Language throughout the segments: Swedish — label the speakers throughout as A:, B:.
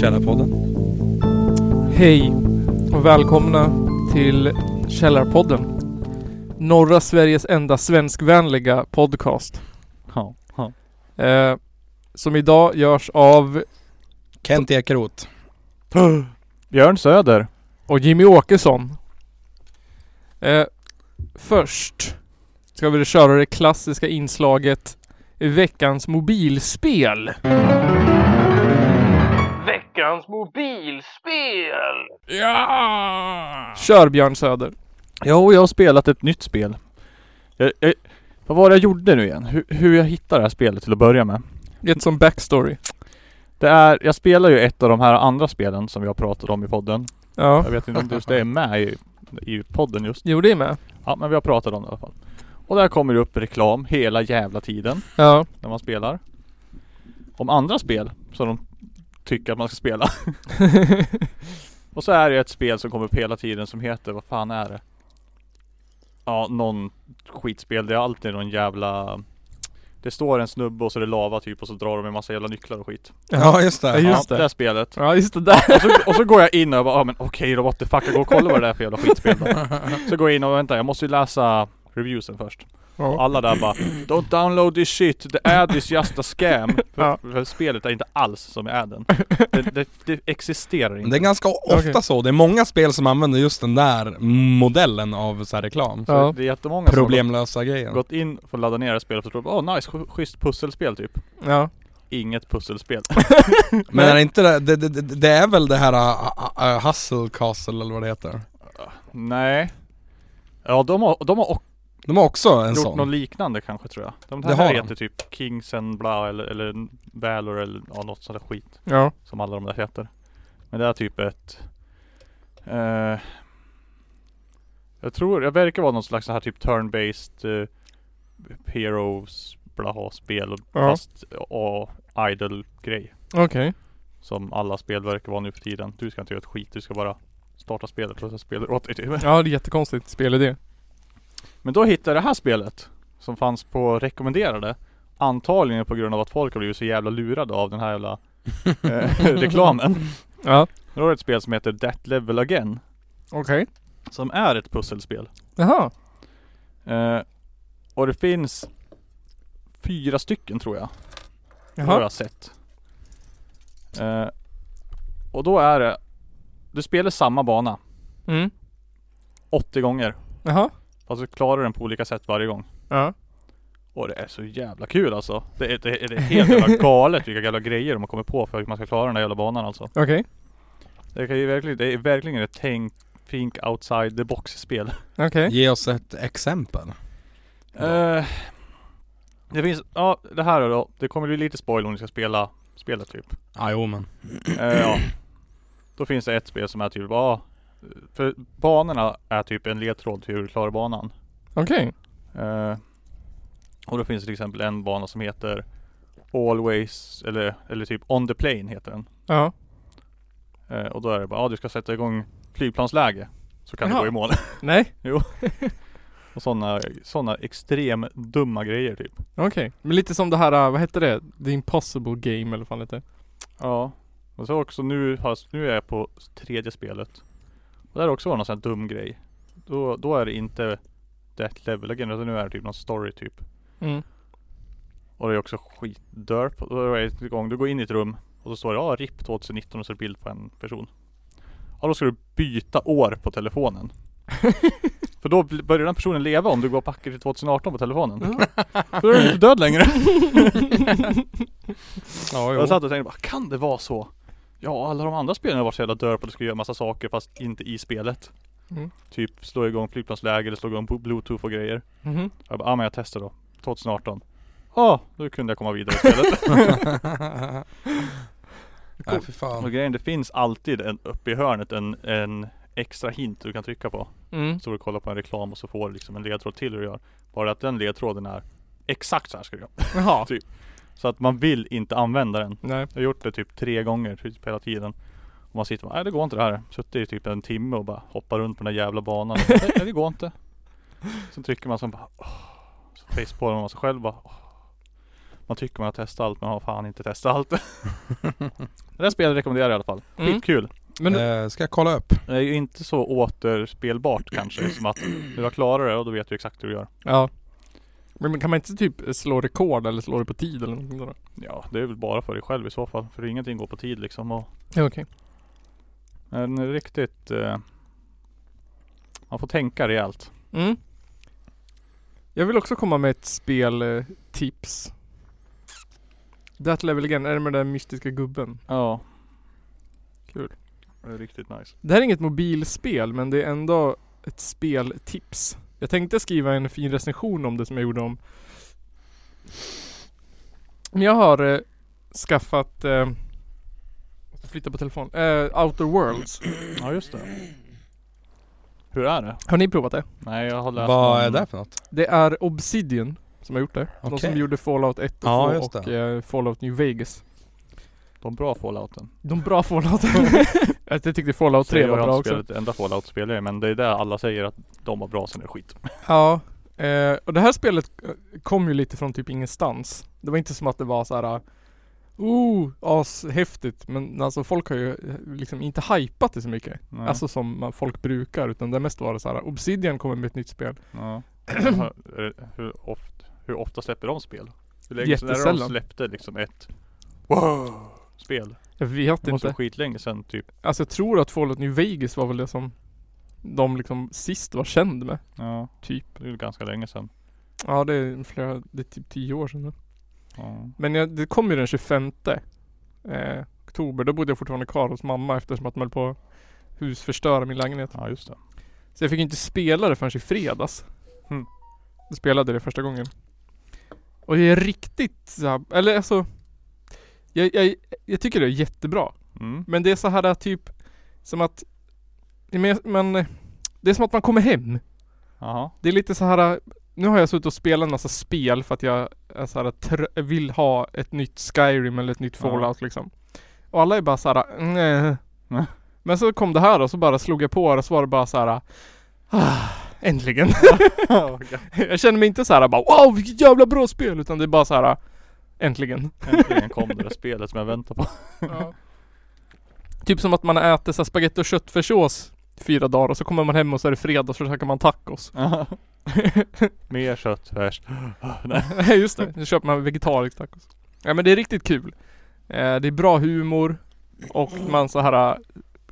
A: Källarpodden.
B: Hej och välkomna till Källarpodden. Norra Sveriges enda svenskvänliga podcast.
C: Ja, ja.
B: Eh, som idag görs av
A: Kent Ekeroth.
C: Björn Söder.
B: och Jimmy Åkesson. Eh, först ska vi köra det klassiska inslaget Veckans mobilspel. Veckans mobilspel!
C: Ja!
B: Kör Björn Söder.
C: Jo, jag har spelat ett nytt spel. Jag, jag, vad var det jag gjorde nu igen? Hur, hur jag hittade det här spelet till att börja med.
B: Get some backstory.
C: Det är, jag spelar ju ett av de här andra spelen som vi har pratat om i podden.
B: Ja.
C: Jag vet inte om just det är med i, i podden just.
B: Jo, det är med.
C: Ja, men vi har pratat om det i alla fall. Och där kommer det upp reklam hela jävla tiden
B: Ja.
C: när man spelar. Om andra spel som de tycker att man ska spela. Och så är det ett spel som kommer upp hela tiden som heter, vad fan är det? Ja, någon skitspel. Det är alltid någon jävla Det står en snubbe och så är det lava typ och så drar de en massa jävla nycklar och skit.
A: Ja just det.
B: Ja, just
C: ja,
B: det.
C: det spelet.
B: Ja, just det där.
C: Och så, och så går jag in och bara, ja men okej då what the fuck, jag går och kollar vad det är för jävla skitspel då. Så går jag in och vänta, jag måste ju läsa reviewsen först. Och alla där bara Don't download this shit, the ad is just a scam. För,
B: Ja.
C: för spelet är inte alls som i adden. Det, det, det existerar inte.
A: Det är ganska ofta
B: Okej.
A: så. Det är många spel som använder just den där modellen av så här reklam.
C: Så
B: Ja.
C: Det är jättemånga som
A: Problemlösa
C: har
A: grejer.
C: gått in och laddat ner det spelet och tror åh nice, sch- schysst pusselspel typ.
B: Ja.
C: Inget pusselspel.
A: Men är det inte det, det, det, det är väl det här uh, uh, Hustle Castle eller vad det heter?
C: Nej. Ja de har, de har också
A: De har också en
C: gjort
A: sån.
C: något liknande kanske tror jag. De
A: Det
C: här
A: har de.
C: heter typ Kings and bla eller, eller Valor eller ja, något sånt där skit.
B: Ja.
C: Som alla de där heter. Men det är typ ett eh, Jag tror, det verkar vara någon slags så här typ turn-based eh, Heroes blaha spel
B: Ja.
C: fast och idle grej.
B: Okej.
C: Som alla spel verkar vara nu för tiden. Du ska inte göra ett skit, du ska bara starta spelet och så spelar åt dig typ.
B: Ja, det är jättekonstigt spelidé.
C: Men då hittade jag det här spelet som fanns på rekommenderade. Antagligen på grund av att folk har blivit så jävla lurade av den här jävla eh, reklamen.
B: Ja.
C: Då är det ett spel som heter That Level Again.
B: Okej.
C: Som är ett pusselspel.
B: Jaha.
C: Eh, och det finns fyra stycken tror jag. Det har
B: Jaha.
C: jag sett. Eh, och då är det Du spelar samma bana
B: Mm.
C: 80 gånger.
B: Jaha.
C: Fast du klarar den på olika sätt varje gång.
B: Ja.
C: Och det är så jävla kul alltså. Det är, det är, det är helt jävla galet vilka jävla grejer de har kommit på för att man ska klara den där jävla banan alltså.
B: Okej.
C: Det, kan ju verkligen, det är verkligen ett tänk, think outside the box spel.
B: Okej.
A: Ge oss ett exempel.
C: Eh, det finns, ja det här då. Det kommer bli lite spoil om ni ska spela spelet typ.
A: Ja jo men.
C: Eh, ja. Då finns det ett spel som är typ, ja. För banorna är typ en ledtråd till hur du klarar banan.
B: Okej.
C: Eh, och då finns det till exempel en bana som heter Always, eller, eller typ On the Plane heter den.
B: Ja.
C: Eh, och då är det bara, ja du ska sätta igång flygplansläge. Så kan
B: Jaha.
C: du gå i mål.
B: Nej.
C: och sådana, sådana extrem dumma grejer typ.
B: Okej. Men lite som det här, äh, vad hette det? The Impossible Game eller vad fan heter det?
C: Ja. Och så också nu, nu är jag på tredje spelet. Och där också varit någon sån här dum grej. Då, då är det inte That level again, utan nu är det typ någon story typ.
B: Mm.
C: Och det är också skitdörp. Då är det igång, du går in i ett rum och så står det ja RIP 2019 och så är det bild på en person. Ja då ska du byta år på telefonen. För då börjar den personen leva om du går backar till 2018 på telefonen. För då är du inte död längre.
A: Ja
C: Jag satt och tänkte bara, kan det vara så? Ja, alla de andra spelen har varit så jävla dörp och du ska göra massa saker fast inte i spelet.
B: Mm.
C: Typ slå igång flygplansläge eller slå igång bluetooth och grejer.
B: Mhm.
C: Jag bara, ja men jag testar då. 2018. Ja, då kunde jag komma vidare i spelet.
A: Nej fy
C: och
A: fan.
C: grejen, det finns alltid en, uppe i hörnet en, en extra hint du kan trycka på.
B: Mm.
C: Så du kollar på en reklam och så får du liksom en ledtråd till hur du gör. Bara att den ledtråden är exakt så här ska du göra.
B: Jaha.
C: Så att man vill inte använda den.
B: Nej.
C: Jag har gjort det typ tre gånger typ hela tiden. Och man sitter och bara, nej det går inte det här. Suttit i typ en timme och bara hoppar runt på den där jävla banan. nej nej, det går inte. Sen trycker man så bara, åh. Så man sig själv bara, åh. Man tycker man har testat allt men har fan inte testat allt. det där spelet rekommenderar jag i alla fall.
B: Mm.
C: Skitkul.
B: Men
A: Eh, ska jag kolla upp?
C: Det är ju inte så återspelbart kanske som att du har klarat det och då vet du exakt hur du gör.
B: ja. Men kan man inte typ slå rekord eller slå det på tid eller någonting sådär?
C: Ja, det är väl bara för dig själv i så fall. För ingenting går på tid liksom. Och
B: Ja okej.
C: en riktigt... Eh, man får tänka rejält.
B: Mm. Jag vill också komma med ett speltips. That Level Again, är det med den där mystiska gubben?
C: Ja.
B: Kul.
C: Det är riktigt nice.
B: Det här är inget mobilspel men det är ändå ett speltips. Jag tänkte skriva en fin recension om det som jag gjorde om Men jag har eh, skaffat eh, flytta på telefon. Eh, Outer Worlds.
C: Ja just det. Hur är det?
B: Har ni provat det?
C: Nej jag har läst
A: Vad
C: någon-
A: är det för något?
B: Det är Obsidian som har gjort det. De
A: Okej.
B: som gjorde Fallout 1 och
A: Ja,
B: 2
A: just
B: och eh, Fallout New Vegas.
C: De bra Fallouten.
B: De bra Fallouten. jag tyckte Fallout 3
C: jag
B: var
C: har
B: bra
C: inte
B: också.
C: spelat ett enda Fallout spelar jag men det är det alla säger att de var bra sen är det skit.
B: Ja, eh, och det här spelet eh, kom ju lite från typ ingenstans. Det var inte som att det var så här. Oh, ashäftigt. Men alltså folk har ju eh, liksom inte hypat det så mycket.
C: Nej.
B: Alltså som folk brukar. Utan det mest var det så här. Obsidian kommer med ett nytt spel.
C: Ja. Hur, ofta, hur ofta släpper de spel? Hur länge sedan de släppte liksom ett wow spel?
B: Jag vet
C: Det måste vara
B: inte.
C: skitlänge sedan typ.
B: Alltså jag tror att Fallout New Vegas var väl det som de liksom sist var känd med.
C: Ja,
B: Typ.
C: det är ju ganska länge sedan.
B: Ja det är flera, det är typ 10 år sedan nu.
C: Ja.
B: Men jag, det kom ju den 25 eh, oktober. Då bodde jag fortfarande kvar hos mamma eftersom att man höll på att husförstöra min lägenhet.
C: ja, just det.
B: Så jag fick inte spela det förrän i fredags.
C: Mm.
B: Då spelade det första gången. Och det är riktigt så här, eller alltså jag, jag, jag tycker det är jättebra.
C: Mm.
B: Men det är så här typ Som att men, Det är som att man kommer hem.
C: Jaha.
B: Det är lite så här. Nu har jag suttit och spelat en massa spel för att jag är så här, vill ha ett nytt Skyrim eller ett nytt
C: Ja.
B: Fallout liksom. Och alla är bara så här. nej.
C: Nej.
B: Men så kom det här och så bara slog jag på det och så var det bara så här. Ah, äntligen. jag känner mig inte så här bara wow vilket jävla bra spel utan det är bara så här. Äntligen.
C: Äntligen kom det där spelet som jag väntar på.
B: Typ som att man äter så här spagetti och köttfärssås fyra dagar och så kommer man hem och så är det fredag och så käkar man tacos.
C: Mer köttfärs. Nej.
B: Nej just det, nu köper man vegetarisk tacos. Ja men det är riktigt kul. Eh, det är bra humor och man så här äh,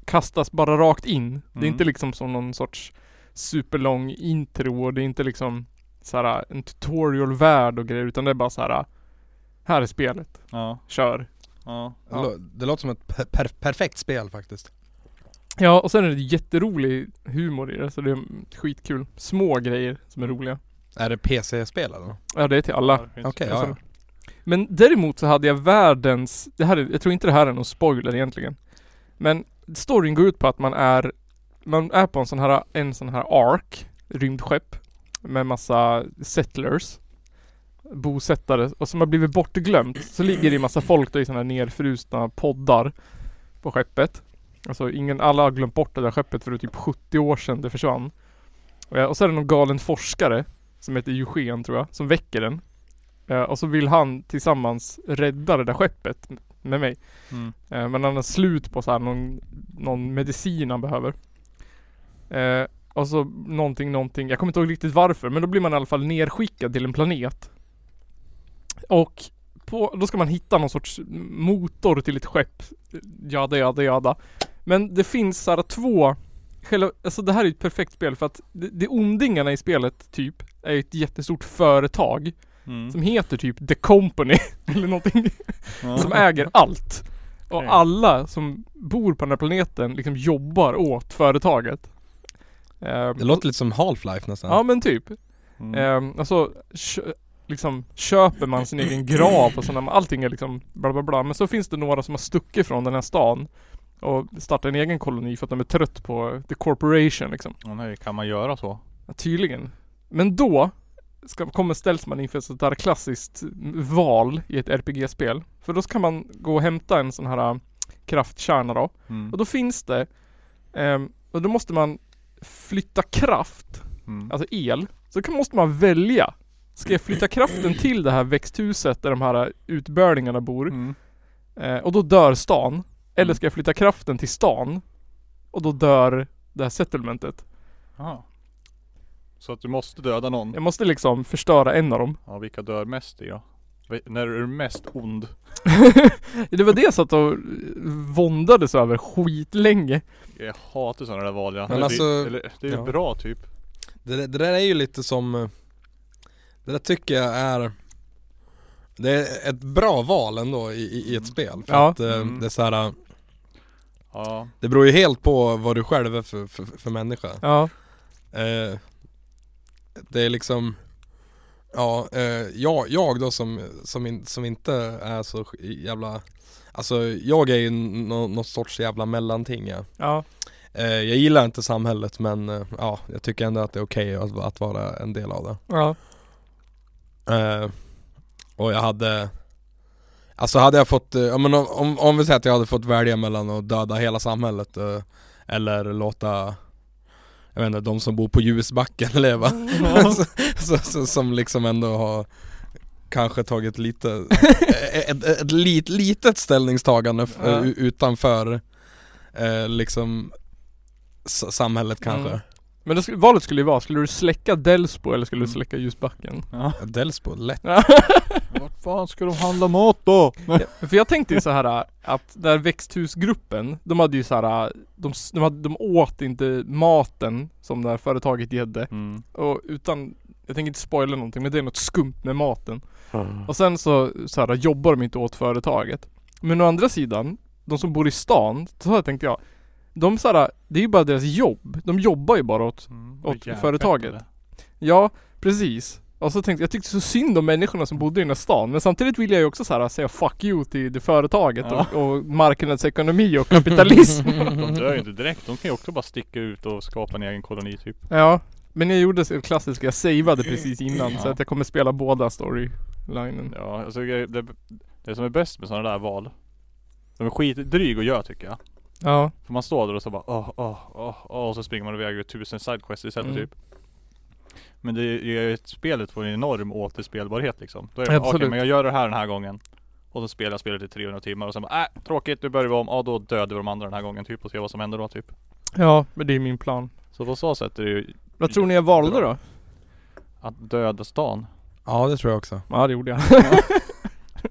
B: kastas bara rakt in. Det är
C: Mm.
B: inte liksom som någon sorts superlång intro och det är inte liksom så här äh, en tutorial-värld och grejer utan det är bara så här. Här är spelet,
C: Ja.
B: kör.
C: Ja.
A: Det, lå- det låter som ett per- per- perfekt spel faktiskt.
B: Ja och sen är det jätterolig humor i det så det är skitkul. Små grejer som är roliga.
A: Är det PC-spel eller?
B: Ja det är till alla.
A: Okej,
B: Alltså,
A: ja,
B: Men däremot så hade jag världens, det här är, jag tror inte det här är någon spoiler egentligen. Men storyn går ut på att man är, man är på en sån här, en sån här ark, rymdskepp. Med massa settlers. Bosättare och som har blivit bortglömt. Så ligger det en massa folk då i här nerfrusna poddar. På skeppet. Alltså ingen, alla har glömt bort det där skeppet för det är typ 70 år sedan det försvann. Och, och så är det någon galen forskare. Som heter Eugen tror jag, som väcker den. Och så vill han tillsammans rädda det där skeppet med mig.
C: Mm.
B: Eh, men han har slut på så här någon, någon medicin han behöver. Eh, och så någonting, någonting. Jag kommer inte ihåg riktigt varför. Men då blir man i alla fall nerskickad till en planet. Och på, då ska man hitta någon sorts motor till ett skepp. Jada, jada, jada. Men det finns så här två Själva, alltså det här är ett perfekt spel för att det, det ondingarna i spelet typ är ju ett jättestort företag
C: Mm.
B: som heter typ The Company eller någonting
C: Ja.
B: som äger allt. Och
C: Okej.
B: alla som bor på den här planeten liksom jobbar åt företaget.
A: Det låter lite som Half-Life nästan.
B: Ja men typ.
C: Mm.
B: Ehm, alltså liksom köper man sin egen grav och sådana, allting är liksom bla bla bla. Men så finns det några som har stuckit från den här stan och startat en egen koloni för att de är trött på the corporation liksom.
C: Åh nej, kan man göra så?
B: Ja, tydligen. Men då ska, kommer ställs man inför ett sånt där klassiskt val i ett RPG-spel. För då ska man gå och hämta en sån här äh, kraftkärna då.
C: Mm.
B: Och då finns det, ehm, och då måste man flytta kraft,
C: Mm.
B: alltså el. Så kan, måste man välja Ska jag flytta kraften till det här växthuset där de här utbörlingarna bor
C: Mm.
B: eh, och då dör stan? Eller
C: Mm.
B: ska jag flytta kraften till stan och då dör det här settlementet?
C: Aha. Så att du måste döda någon?
B: Jag måste liksom förstöra en av dem.
C: Ja, vilka dör mest i då? När är du mest ond?
B: det var det jag satt och våndades över skitlänge.
C: Jag hatar sådana där val ja.
A: Men
C: Eller
A: alltså,
C: det, eller, det är ju
A: ja.
C: bra typ.
A: Det, det där är ju lite som eh, Det där tycker jag är Det är ett bra val ändå i, i, i ett spel för
B: Ja.
A: att eh,
C: Mm.
A: det är så här,
C: Ja.
A: Det beror ju helt på vad du själv är för, för, för människa
B: Ja.
A: eh, Det är liksom Ja, eh, jag, jag då som, som, in, som inte är så jävla Alltså jag är ju nå, något sorts jävla mellanting ja.
B: Ja.
A: eh, Jag gillar inte samhället men eh, ja, jag tycker ändå att det är okej att, att vara en del av det
B: Ja.
A: Eh, och jag hade Alltså hade jag fått, eh, ja, men om, om, vi säger att jag hade fått välja mellan att döda hela samhället eh, Eller låta Jag vet inte, de som bor på ljusbacken leva. Så, så, så, Som liksom ändå har Kanske tagit lite Ett, ett, ett lit, litet ställningstagande u- utanför eh, Liksom Samhället kanske.
B: Mm. Men det skulle, valet skulle ju vara, skulle du släcka Delsbo eller skulle du
C: Mm.
B: släcka ljusbacken?
C: ja.
A: Delsbo, lätt
C: Vart fan ska de handla mat då?
B: För jag tänkte ju så här att där växthusgruppen, de hade ju så här, de, de, hade, de åt inte maten som det här företaget gedde.
C: Mm.
B: Och utan, jag tänker inte spoila någonting men det är något skumt med maten. Och sen så, så här, jobbar de inte åt företaget. Men å andra sidan, de som bor i stan, så här tänkte jag. De så här, det är ju bara deras jobb. De jobbar ju bara åt,
C: Mm.
B: Åt företaget.
C: fett,
B: ja precis. Och så tänkte jag, tyckte så synd om människorna som bodde i den här stan. Men samtidigt vill jag ju också så här säga 'fuck you' till det företaget
C: Ja.
B: och, och marknadsekonomi och kapitalism.
C: De dör ju inte direkt. De kan ju också bara sticka ut och skapa en egen koloni typ.
B: ja. Men jag gjorde det klassiska, jag savade precis innan så
C: Ja.
B: att jag kommer spela båda storylinen.
C: Ja, alltså det, det, det som är bäst med sådana där val De är skitdryg att göra tycker jag
B: Ja.
C: För man står där och så bara åh, åh, åh, åh och så springer man iväg och gör tusen sidequests istället
B: Mm.
C: typ Men det gör ju att spelet får en enorm återspelbarhet liksom Då är det okej
B: Absolut.
C: men jag gör det här den här gången Och så spelar jag spelet i 300 timmar och sen bara äh, tråkigt nu börjar vi om, ja då dödar vi de andra den här gången typ och ser vad som händer då typ
B: Ja, men det är min plan.
C: Så på så sätt är det ju
B: Vad tror ni jag valde då?
C: att döda stan
A: Ja det tror jag också
B: Ja det gjorde jag.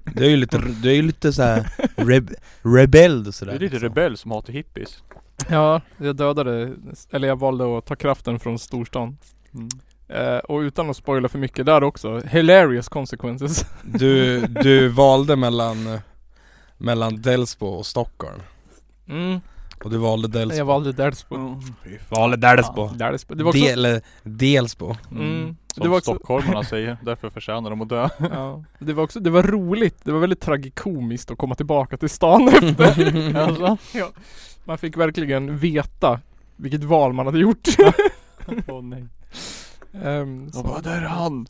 A: Du är ju lite, du är ju lite såhär reb, rebell och sådär
C: Det är lite
A: liksom.
C: rebell som hatar hippies
B: ja, jag dödade, eller jag valde att ta kraften från storstan.
C: mm.
B: Eh, och utan att spoila för mycket där också, hilarious consequences.
A: du, du valde mellan Mellan Delsbo och Stockholm
B: Mm.
A: Och du valde Delsbo
B: Jag valde Delsbo.
C: Mm.
A: Valde Delsbo
B: Delsbo. Det var också,
A: Del, Delsbo
B: mm.
C: Som
B: det var också,
C: stockholmarna säger, därför förtjänar de att dö
B: ja. Det var också, det var roligt. Det var väldigt tragikomiskt att komma tillbaka till stan efter.
C: Alltså?
B: ja. Man fick verkligen veta vilket val man hade gjort.
C: Åh nej
B: Ehm,
C: De
B: så-
C: bara, där är han!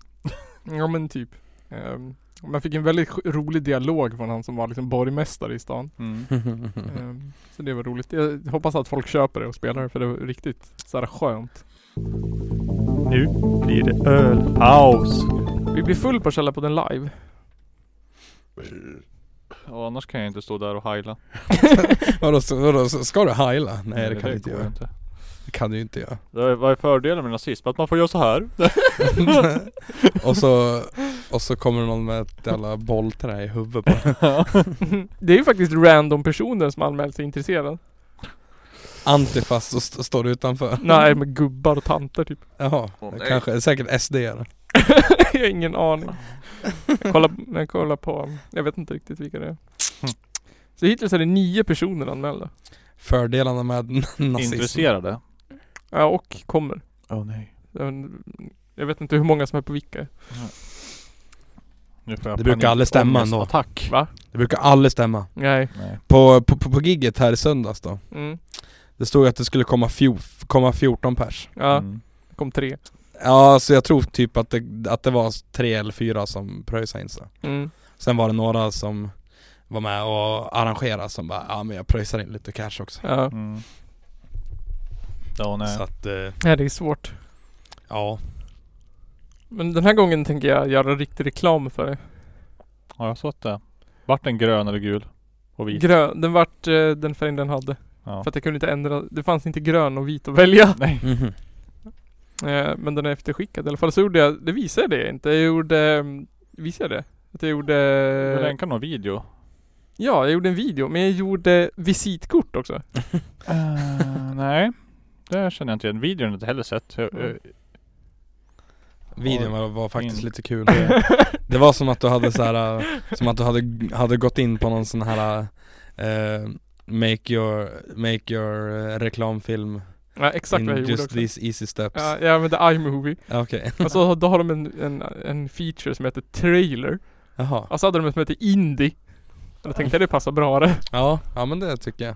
B: Ja men typ. Ehm, man fick en väldigt rolig dialog från han som var liksom borgmästare i stan.
C: Mm.
B: Ehm, så det var roligt. Jag hoppas att folk köper det och spelar det för det var riktigt såhär skönt.
C: Nu blir det ölpaus!
B: Vi blir full på Källarpodden live.
C: Ja, annars kan jag inte stå där och heila
A: vadå, så- vadå, så- ska du heila? Nej det kan du inte göra
C: inte.
A: Det kan du inte göra
C: Det är- Vad är fördelen med nazism? Att man får göra så här
A: och, så, och så kommer det någon med ett jävla bollträ i huvudet på dig.
B: det är ju faktiskt random personer som anmält sig intresserade.
A: Antifast och st- står utanför
B: Nej med gubbar och tanter typ.
A: Jaha,
C: Åh, nej.
A: kanske, säkert SD -are.
B: jag har ingen aning. Jag kollar, jag kollar på, jag vet inte riktigt vilka det är.
C: Mm.
B: Så hittills är det nio personer anmälda.
A: Fördelarna med nazism
C: Intresserade?
B: Ja och kommer.
C: Åh oh, nej
B: Jag- Jag vet inte hur många som är på vilka.
A: Det brukar aldrig stämma ändå.
C: Attack.
B: Va?
A: Det brukar aldrig stämma
B: Nej.
C: Nej.
A: På, på, på, på gigget här i söndags då
B: Mm.
A: Det stod att det skulle komma, fjol, komma 14 pers
B: Ja,
C: Mm.
B: det kom tre.
A: Ja så jag tror typ att det, att det var tre eller fyra som pröjsade in sig
B: Mm.
A: Sen var det några som var med och arrangerade som bara ja men jag pröjsar in lite cash också
B: Ja.
C: Mm. Ja, nej.
A: Så att, eh,
B: Nej det är svårt.
A: ja
B: Men den här gången tänker jag göra riktig reklam för det.
C: Ja jag såg att det. Vart den grön eller gul? Och vit?
B: Grön, den vart eh, den färgen den hade.
C: Ja.
B: För att jag kunde inte ändra, det fanns inte grön och vit att välja.
C: Nej.
A: Mhm.
B: Eh, men den är efterskickad i alla fall. Så gjorde jag, det visade jag det inte. Jag gjorde, visade jag det? Att jag
C: Du
B: gjorde...
C: länkar någon video.
B: Ja, jag gjorde en video. Men jag gjorde visitkort också.
C: Eh, nej. Det känner jag inte igen. Videon har jag inte heller sett. Jag,
B: Mm.
C: jag,
A: Videon var, var faktiskt
C: In.
A: lite kul Det var som att du hade så här, äh, som att du hade, hade gått in på någon sån här äh, Make your, make your äh, reklamfilm
B: Ja, exakt
A: in
B: vad jag gjorde
A: just
B: också.
A: these easy steps
B: Ja, jag använde iMovie.
A: Ja, Okej,
B: Och så då har de en, en, en feature som heter trailer.
A: jaha
B: Och så hade de en som heter indie. Och då tänkte jag det passar bra det.
A: Ja, ja men det tycker jag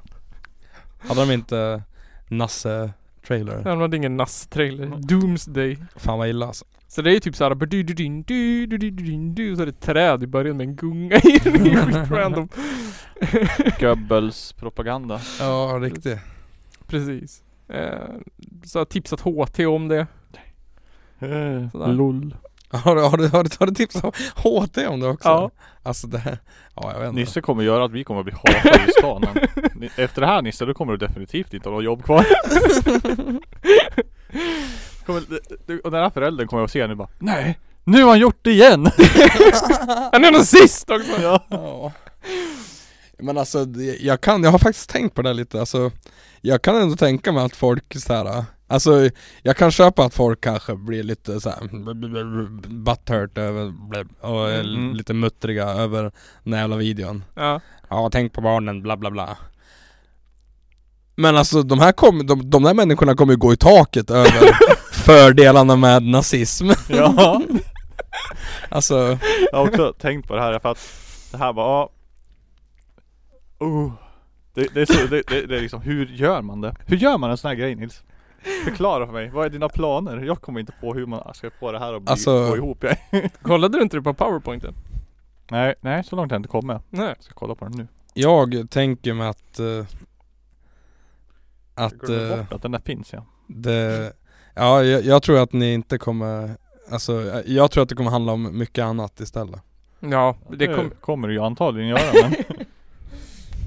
A: Hade de inte Nasse trailer.
B: de hade ingen NAS-trailer. Doomsday.
A: Fan vad illa alltså.
B: Så det är ju typ såhär du du din du du du din du så är det ett träd i början med en gunga i det. random.
C: Goebbels propaganda.
A: Ja, riktigt.
B: Precis. Eh, så jag har tipsat HT om det. Eh, Sådär.
C: LOL.
A: Har du, har du, har du, har du tips om HT om det också?
B: Ja.
A: Alltså det, ja jag vet inte
C: Nisse kommer göra att vi kommer att bli hatade i stan. Efter det här Nisse, då kommer du definitivt inte ha något jobb kvar. kommer, du- och den här föräldern kommer att se nu bara Nej! Nu har han gjort det igen!
B: Han är nazist också!
C: ja.
A: Ja. Men alltså, jag kan, jag har faktiskt tänkt på det lite, alltså Jag kan ändå tänka mig att folk så här. Alltså jag kan köpa att folk kanske blir lite så här butthurt över, och är
C: Mm.
A: lite muttriga över den här jävla videon
B: Ja.
A: Ja, tänk på barnen, bla bla bla Men alltså de här kom, de, de där människorna kommer ju gå i taket över fördelarna med nazism
C: ja.
A: Alltså,
C: Jag har också tänkt på det här för att det här var ja. oh. det, det är så, det, det, det är liksom, hur gör man det? Hur gör man en sån här grej Nils? Förklara för mig, vad är dina planer? Jag kommer inte på hur man ska få det här att bli,
A: Alltså-
C: gå ihop jag.
B: Kollade du inte det på powerpointen?
C: Nej, nej så långt har jag inte kommit.
B: Nej.
C: Jag ska kolla på den nu.
A: jag tänker mig att eh, Att
C: Glömde
A: eh,
C: bort att den där finns ja.
A: det Ja, jag, jag tror att ni inte kommer Alltså, jag tror att det kommer handla om mycket annat istället
B: Ja, det
C: Det
B: kom...
C: kommer du ju antagligen göra men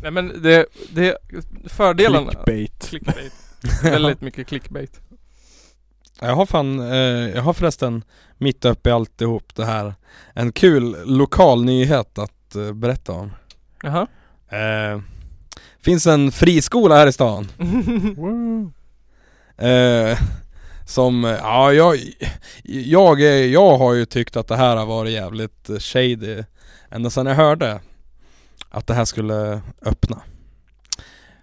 B: Nej men det, det, fördelarna...
C: Clickbait.
B: Clickbait. Väldigt mycket clickbait.
A: Jag har fan, eh, jag har förresten mitt uppe i alltihop det här En kul lokal nyhet att eh, berätta om.
B: Jaha.
A: eh, Finns en friskola här i stan. Eh, Som, ja jag, jag, jag har ju tyckt att det här har varit jävligt eh, shady Ända sedan jag hörde att det här skulle öppna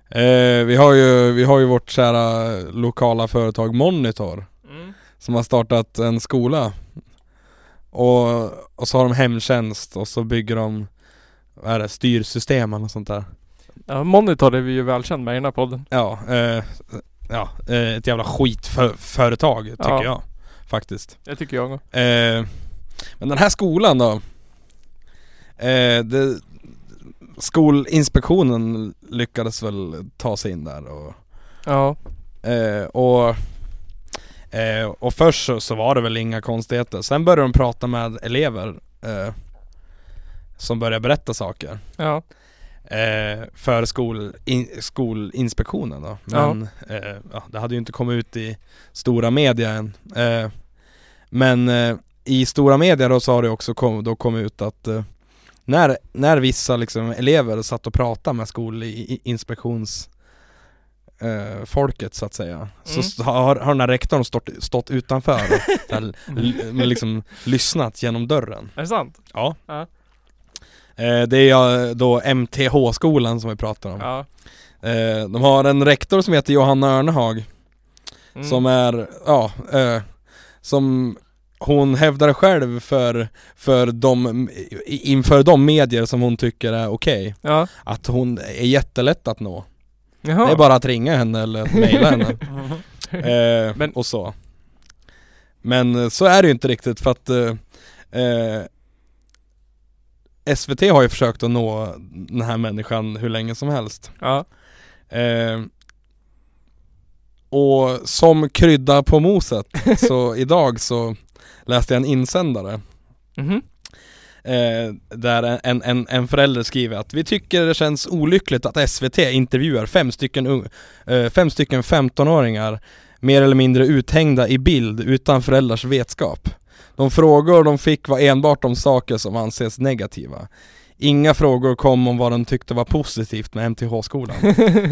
A: eh, vi, har ju, vi har ju vårt kära lokala företag Monitor
B: Mm.
A: som har startat en skola och, och så har de hemtjänst och så bygger de vad är det, styrsystem eller sånt där
B: Ja, Monitor är vi ju välkänd med i den här podden.
A: Ja, eh, ja eh, ett jävla skitföretag tycker
B: Ja.
A: jag Faktiskt
B: Det tycker jag också.
A: eh, Men den här skolan då eh, det, Skolinspektionen lyckades väl ta sig in där och
B: Ja.
A: Eh, och, eh, och först så, så var det väl inga konstigheter. Sen började de prata med elever eh, som började berätta saker.
B: Ja.
A: Eh, för skol, in, skolinspektionen då.
B: Ja.
A: Men eh, ja, det hade ju inte kommit ut i stora media än. Eh, men i stora media då så har det också kom, då kommit ut att när, när vissa liksom elever satt och pratade med skolinspektions eh, folket så att säga
B: Mm.
A: Så har, har den här rektorn stått, stått utanför och l- liksom lyssnat genom dörren
B: Är det sant?
A: Ja
B: Ja.
A: eh, Det är då MTH-skolan som vi pratar om
B: Ja.
A: eh, De har en rektor som heter Johanna Örnehag
B: Mm.
A: Som är, ja, eh, som hon hävdar själv för, för de, inför de medier som hon tycker är okej
B: Ja.
A: Att hon är jättelätt att nå
B: Jaha.
A: Det är bara att ringa henne eller att mejla henne eh,
B: Men-
A: och så Men eh, så är det ju inte riktigt för att eh, eh, SVT har ju försökt att nå den här människan hur länge som helst
B: Ja.
A: eh, Och som krydda på moset så idag så läste jag en insändare
B: Mhm.
A: eh, Där en, en, en förälder skriver att vi tycker det känns olyckligt att SVT intervjuar fem stycken, eh, fem stycken 15-åringar mer eller mindre uthängda i bild utan föräldrars vetskap. De frågor de fick var enbart om saker som anses negativa. Inga frågor kom om vad de tyckte var positivt med MTH-skolan.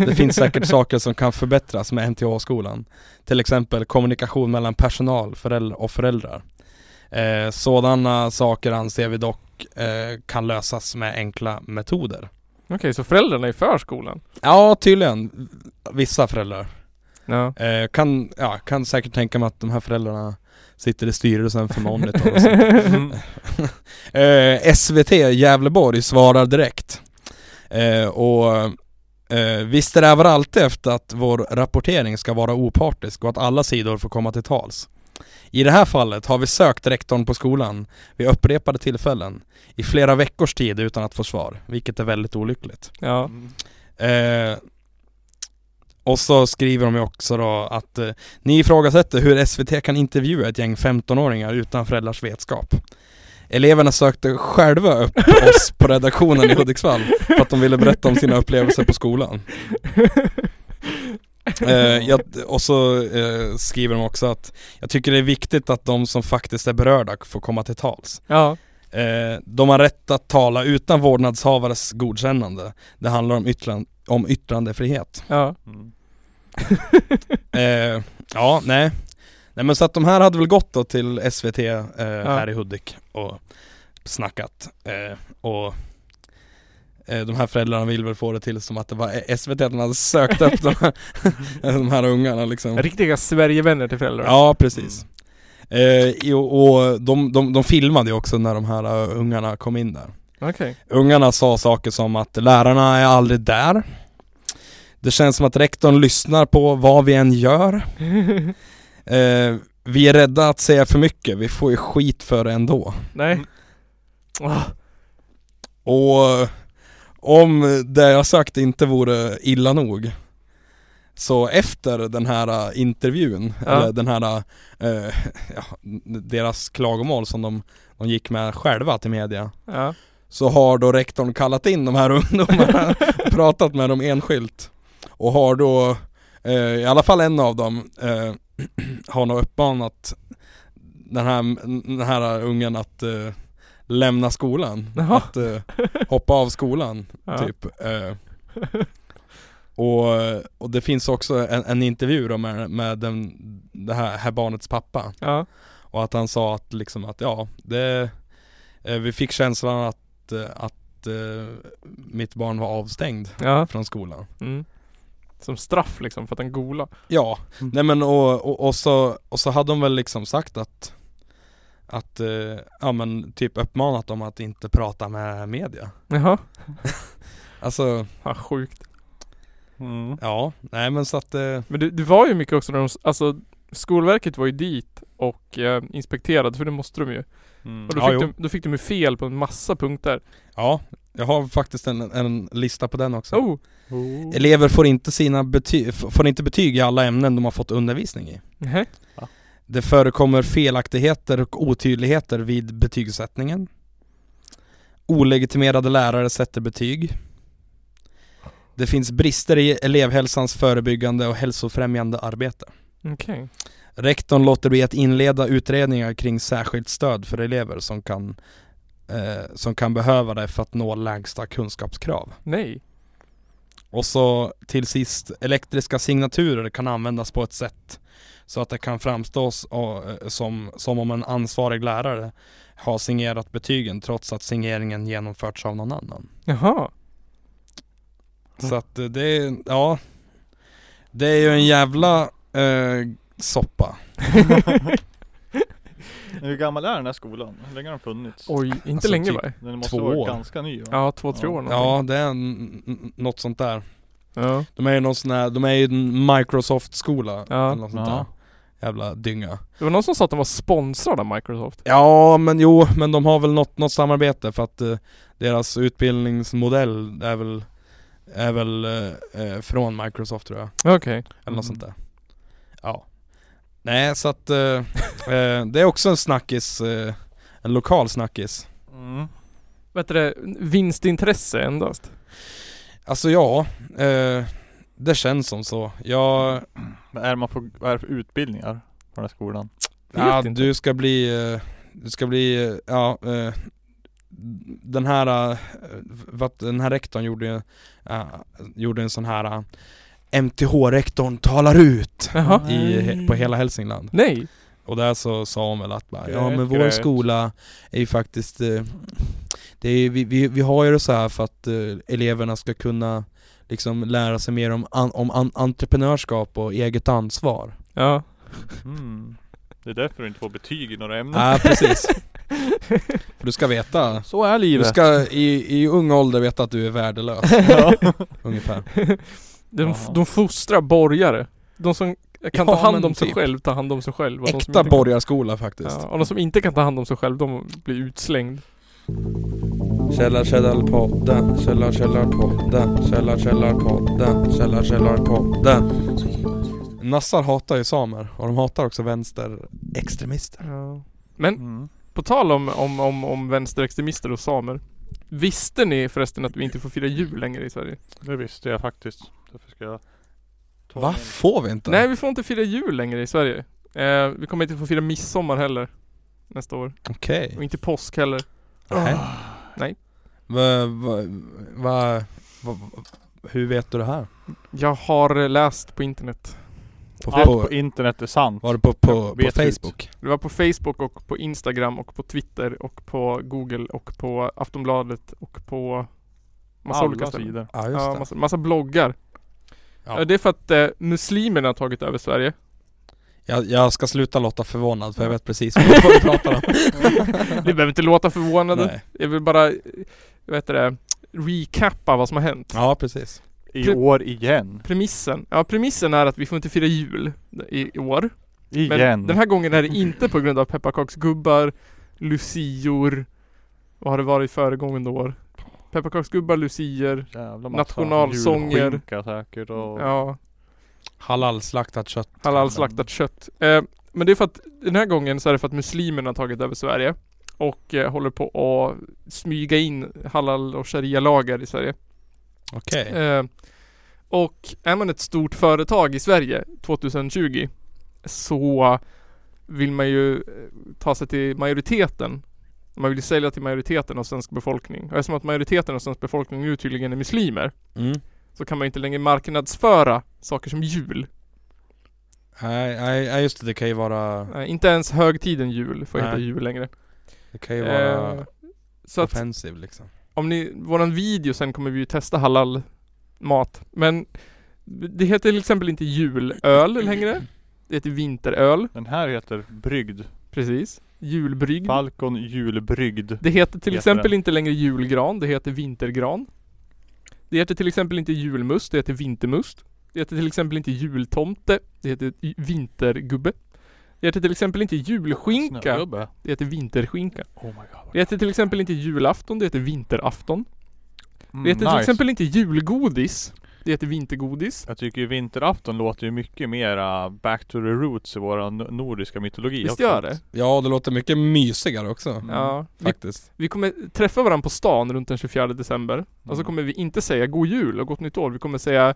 A: Det finns säkert saker som kan förbättras med MTH-skolan. Till exempel kommunikation mellan personal föräldrar och föräldrar. Eh, sådana saker anser vi dock eh, kan lösas med enkla metoder.
B: Okej, så föräldrarna är för skolan?
A: Ja, tydligen. Vissa föräldrar.
B: Ja.
A: Eh, kan, ja, kan säkert tänka mig att de här föräldrarna sitter i styrelsen för Monitor och sånt.
C: Mm.
A: Eh, SVT Gävleborg svarar direkt. Eh, och eh, vi strävar alltid efter att vår rapportering ska vara opartisk och att alla sidor får komma till tals. I det här fallet har vi sökt rektorn på skolan vid upprepade tillfällen i flera veckors tid utan att få svar, vilket är väldigt olyckligt.
B: Ja.
A: Eh, och så skriver de ju också då att eh, ni ifrågasätter hur SVT kan intervjua ett gäng 15-åringar utan föräldrars vetskap. Eleverna sökte själva upp oss på redaktionen i Hudiksvall för att de ville berätta om sina upplevelser på skolan. Eh, jag, och så eh, skriver de också att jag tycker det är viktigt att de som faktiskt är berörda får komma till tals.
B: Ja.
A: Eh, de har rätt att tala utan vårdnadshavares godkännande. Det handlar om, yttran, om yttrandefrihet.
B: Ja.
C: Mm.
A: Eh, ja, nej. Nej men så att de här hade väl gått då till SVT eh, här i Hudik och snackat. Eh, och de här föräldrarna vill väl få det till som att det var SVT som hade sökt upp de här, de här ungarna liksom.
B: Riktiga Sverigevänner till föräldrar.
A: Ja, precis. Eh, jo, och de, de, de filmade ju också när de här uh, ungarna kom in där.
B: Okej.
A: Ungarna sa saker som att lärarna är aldrig där. Det känns som att rektorn lyssnar på vad vi än gör. Eh, vi är rädda att säga för mycket, vi får ju skit för det ändå.
B: Nej. Åh,
A: Och om det jag sagt inte vore illa nog Så efter den här äh, intervjun,
B: Ja.
A: eller den här, äh, ja, deras klagomål som de, de gick med själva till media
B: Ja.
A: Så har då rektorn kallat in de här ungdomarna, pratat med dem enskilt Och har då, eh, i alla fall en av dem, eh, har nog uppmanat den här, den här ungen att eh, lämna skolan
B: Jaha.
A: Att eh, hoppa av skolan,
B: Ja.
A: typ eh, och, och det finns också en, en intervju då med, med den, det här, här barnets pappa
B: Ja.
A: och att han sa att liksom att ja, det, eh, vi fick känslan att, eh, att eh, mitt barn var avstängd
B: Ja.
A: från skolan.
B: Mm. Som straff liksom för att den gola.
A: Ja,
C: Mm.
A: nej men och, och, och, så, och så hade de väl liksom sagt att att, eh, ja men typ uppmanat dem att inte prata med media.
B: Jaha.
A: Alltså,
B: Fan sjukt.
C: Mm.
A: ja, nej men så att eh,
B: Men det, det var ju mycket också när de, alltså Skolverket var ju dit och eh, inspekterade för det måste de ju.
C: Mm.
B: Och då,
A: Ja,
B: fick
A: jo.
B: de, då fick de ju fel på en massa punkter.
A: ja, jag har faktiskt en, en lista på den också.
B: Oh!
A: Elever får inte, sina bety- f- får inte betyg i alla ämnen de har fått undervisning i.
B: Nej.
A: Det förekommer felaktigheter och otydligheter vid betygssättningen. Olegitimerade lärare sätter betyg. Det finns brister i elevhälsans förebyggande och hälsofrämjande arbete.
B: Okej.
A: Rektorn låter bli att inleda utredningar kring särskilt stöd för elever som kan, eh, som kan behöva det för att nå lägsta kunskapskrav.
B: Nej.
A: Och så till sist, elektriska signaturer kan användas på ett sätt så att det kan framstå eh, som, som om en ansvarig lärare har signerat betygen trots att signeringen genomförts av någon annan.
B: Jaha.
A: Så att eh, det är, ja Det är ju en jävla eh, soppa.
C: Hur gammal är den här skolan? Hur länge har den funnits?
B: Oj, inte
A: Alltså,
B: länge
A: typ-
B: va?
C: Den måste
A: två
C: vara
A: år.
C: ganska ny va?
B: Ja, två, tre år någonting.
A: Ja, det är en, något sånt där.
B: Ja.
A: De är ju någon sån här, de är ju en Microsoft-skola
B: Ja.
A: eller något sånt
C: Ja.
A: där. Jävla dynga.
B: Det var någon som sa att de var sponsrade av Microsoft.
A: Ja men jo, men de har väl något, något samarbete för att eh, deras utbildningsmodell är väl Är väl eh, eh, från Microsoft tror jag,
B: Okej.
A: eller något
C: Mm.
A: sånt där Ja Nej så att eh, eh, det är också en snackis, eh, en lokal snackis.
C: Mm.
B: Vet du det, vinstintresse endast.
A: Alltså ja, det känns som så. Jag,
C: Vad är, man får, vad är det för utbildningar på den här skolan?
A: Ja,
B: inte.
A: du ska bli, eh, du ska bli, eh, ja eh, den här, vad, den här rektorn gjorde, ju, gjorde en sån här MTH-rektorn talar ut i, på hela Hälsingland.
B: Nej.
A: Och där så sa hon väl att bara, ja men vår skola är ju faktiskt det är, vi, vi, vi har ju det så här för att eleverna ska kunna liksom lära sig mer om, an, om an, entreprenörskap och eget ansvar.
B: Ja.
C: Mm. Det är därför du inte får betyg i några ämnen.
A: Ja precis. För du ska veta,
C: Så är
A: du
C: livet.
A: ska i, i ung ålder veta att du är värdelös.
C: ja.
A: ungefär.
B: De, de fostrar borgare. De som kan
A: Ja,
B: ta hand om sig
A: typ.
B: själv, tar hand om sig själv. Och
A: Äkta borgarskola faktiskt.
B: Ja, och de som inte kan ta hand om sig själv, de blir utslängd.
A: Källar källarpodden, källar källarpodden, källar källarpodden, källar källarpodden. Nassar hatar ju samer och de hatar också vänsterextremister.
B: Ja. Men
C: Mm.
B: på tal om, om, om, om vänsterextremister och samer. Visste ni förresten att vi inte får fira jul längre i Sverige?
C: Det visste jag faktiskt. Därför ska jag ta
A: Va?
C: min-
A: Får vi inte?
B: Nej, vi får inte fira jul längre i Sverige. Eh, vi kommer inte få fira midsommar heller. Nästa år.
A: Okej.
B: Och inte påsk heller.
A: Nej.
B: Nej.
A: Va, va, va, va, hur vet du det här?
B: Jag har läst på internet.
A: På,
C: Allt
A: på,
C: på internet är sant.
A: var det på, på, på
C: vet ut.
A: Facebook?
B: Det var på Facebook och på Instagram och på Twitter och på Google och på Aftonbladet och på massa olika
C: Alla
B: ställen.
C: sidor.
A: Ja just
B: Ja,
A: det.
B: massa, massa bloggar.
A: Ja.
B: Ja. Det är för att eh, muslimerna har tagit över Sverige.
A: Jag, jag ska sluta låta förvånad för jag vet precis vad du pratar om.
B: Ni behöver inte låta förvånade.
A: Nej.
B: Jag vill bara, vad heter det, recappa vad som har hänt.
A: Ja precis.
C: I
B: Pre-
C: år igen.
B: Premissen, ja premissen är att vi får inte fira jul i, i år. Men
C: Igen.
B: den här gången är det inte på grund av pepparkaksgubbar, lucior, vad har det varit föregående år? Pepparkaksgubbar, lucior, nationalsånger.
C: julskinka säkert och...
B: ja,
A: Halalslaktat kött.
B: halalslaktat kött. Eh, men det är för att den här gången så är det för att muslimerna har tagit över Sverige och eh, håller på att smyga in halal och sharia-lagar i Sverige.
A: Okej.
B: Eh, och är man ett stort företag i Sverige 2020 så vill man ju eh, ta sig till majoriteten. Man vill sälja till majoriteten av svensk befolkning. Och eftersom att majoriteten av svensk befolkning nu tydligen är muslimer
A: Mm.
B: Så kan man inte längre marknadsföra saker som jul.
A: Nej, nej, nej, just det, det kan ju vara,
B: Eh, inte ens högtiden jul får heta
A: Nej.
B: jul längre.
A: det kan ju vara
B: Eh, så att
A: offensiv liksom.
B: om ni, våran video sen kommer vi ju testa halal mat. Men det heter till exempel inte julöl längre. Det heter vinteröl.
C: Den här heter Brygd.
B: Precis. Julbrygd.
C: Falcon julbrygd.
B: Det heter till
C: Heter
B: exempel
C: den.
B: inte längre julgran. Det heter vintergran. Det heter till exempel inte julmust. Det heter vintermust. Det heter till exempel inte jultomte. Det heter vintergubbe. Det heter till exempel inte julskinka.
C: Snögubbe.
B: Det heter vinterskinka.
C: Oh my god.
B: Det heter till exempel inte julafton. Det heter vinterafton.
C: Mm,
B: Det heter till
C: nice.
B: exempel inte julgodis. Det heter vintergodis.
C: Jag tycker ju vinterafton låter ju mycket mera back to the roots i våra nordiska mytologi
B: Visst
C: också.
B: gör det?
A: Ja, det låter mycket mysigare också.
C: Mm.
B: Ja. Vi,
A: Faktiskt.
B: vi kommer träffa varandra på stan runt den 24 december. Och så
C: Mm.
B: kommer vi inte säga God Jul och Gott Nytt År. Vi kommer säga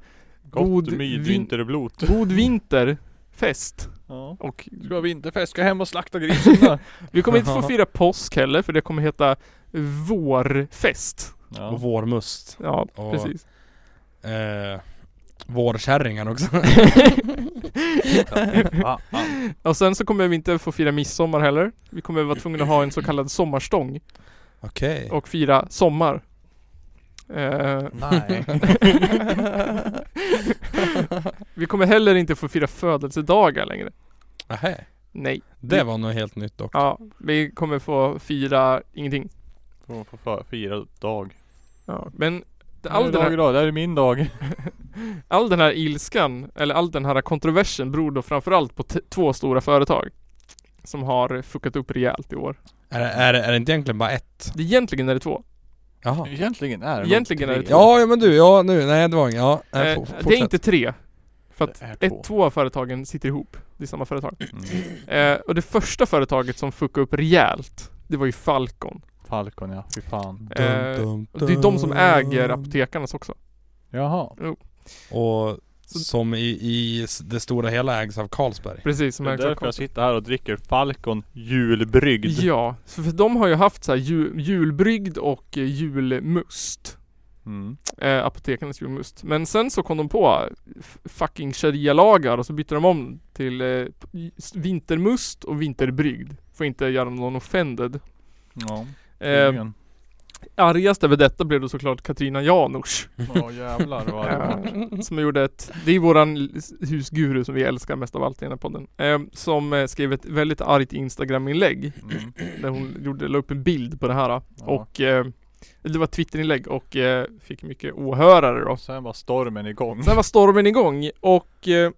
C: Gott
B: God vin-
C: vinterblot.
B: God Vinterfest.
C: Ja.
B: Och
C: Ska ha vinterfest, ska hem och slakta grisen då.
B: vi kommer inte få fira påsk heller för det kommer heta Vårfest.
C: ja.
A: Och vårmust.
B: Ja,
A: Och-
B: precis.
A: Eh, vårkärringar också.
B: Och sen så kommer vi inte få fira midsommar heller. Vi kommer vara tvungna att ha en så kallad sommarstång
A: Okej.
B: och fira sommar. Eh,
C: Nej.
B: vi kommer heller inte få fira födelsedagar längre.
A: Nähä.
B: Nej.
A: Det var något helt nytt dock.
B: Ja, vi kommer få fira ingenting.
C: Får få fa- fira dag.
B: Ja, men
C: All
B: den, här,
C: idag, det här är min dag.
B: all den här ilskan, eller all den här kontroversen beror då framförallt på två stora företag. Som har fuckat upp rejält i år.
A: Är, det- är, är det inte egentligen bara ett?
B: Det egentligen är det två.
C: Egentligen är det
B: Egentligen är det två.
A: Ja, ja men du, ja nu, nej det var inget, ja. Nej,
B: Eh, det är inte tre. För att ett,
C: två.
B: två av företagen sitter ihop. Det är samma företag.
C: Mm.
B: Eh, och det första företaget som fuckade upp rejält, det var ju Falcon.
C: Falcon ja, fy fan.
B: Eh, och det är de som äger apotekarnas också.
C: Jaha.
A: Och
B: Så-
A: som i, i det stora hela ägs av Carlsberg.
B: Precis, som
C: Det är
B: ägs av
C: därför jag
B: Carlsberg.
C: sitter här och dricker Falcon julbrygd.
B: Ja, för de har ju haft så här jul, julbrygd och julmust.
C: Mm.
B: Eh, apotekarnas julmust. Men sen så kom de på fucking sharia-lagar och så bytte de om till eh, vintermust och vinterbrygd. Får inte göra någon offended.
C: Ja,
B: Eh, argast över detta blev då såklart Katrina Janouch.
C: Ja jävlar vad det
B: som gjorde ett, det är våran husguru som vi älskar mest av allt i den här podden. Eh, som skrev ett väldigt argt Instagram-inlägg.
C: Mm.
B: Där hon gjorde, la upp en bild på det här.
C: Ja.
B: Och eh, det var ett Twitterinlägg och eh, fick mycket åhörare då.
C: Sen var stormen igång.
B: Sen var stormen igång och eh,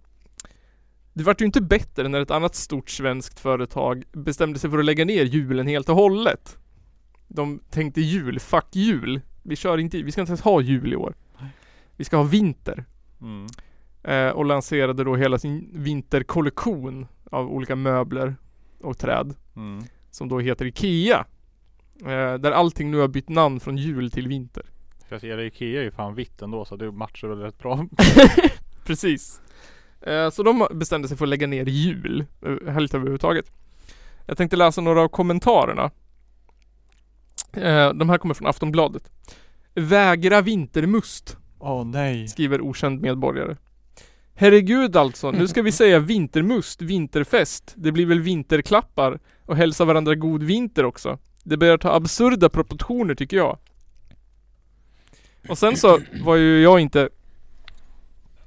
B: det vart ju inte bättre när ett annat stort svenskt företag bestämde sig för att lägga ner julen helt och hållet. De tänkte jul, fuck jul. Vi kör inte, vi ska inte ens ha jul i år. Vi ska ha vinter.
C: Mm.
B: Eh, och lanserade då hela sin vinterkollektion av olika möbler och träd.
C: Mm.
B: Som då heter IKEA. Eh, där allting nu har bytt namn från jul till vinter.
C: Jag säga Ikea är ju fan vitt ändå så det matchar väl rätt bra.
B: Precis. Eh, så de bestämde sig för att lägga ner jul, eh, helt överhuvudtaget. Jag tänkte läsa några av kommentarerna. Eh, de här kommer från Aftonbladet. Vägra vintermust,
C: Åh nej.
B: skriver okänd medborgare. Herregud alltså, nu ska vi säga vintermust, vinterfest. Det blir väl vinterklappar och hälsa varandra god vinter också. Det börjar ta absurda proportioner tycker jag. Och sen så var ju jag inte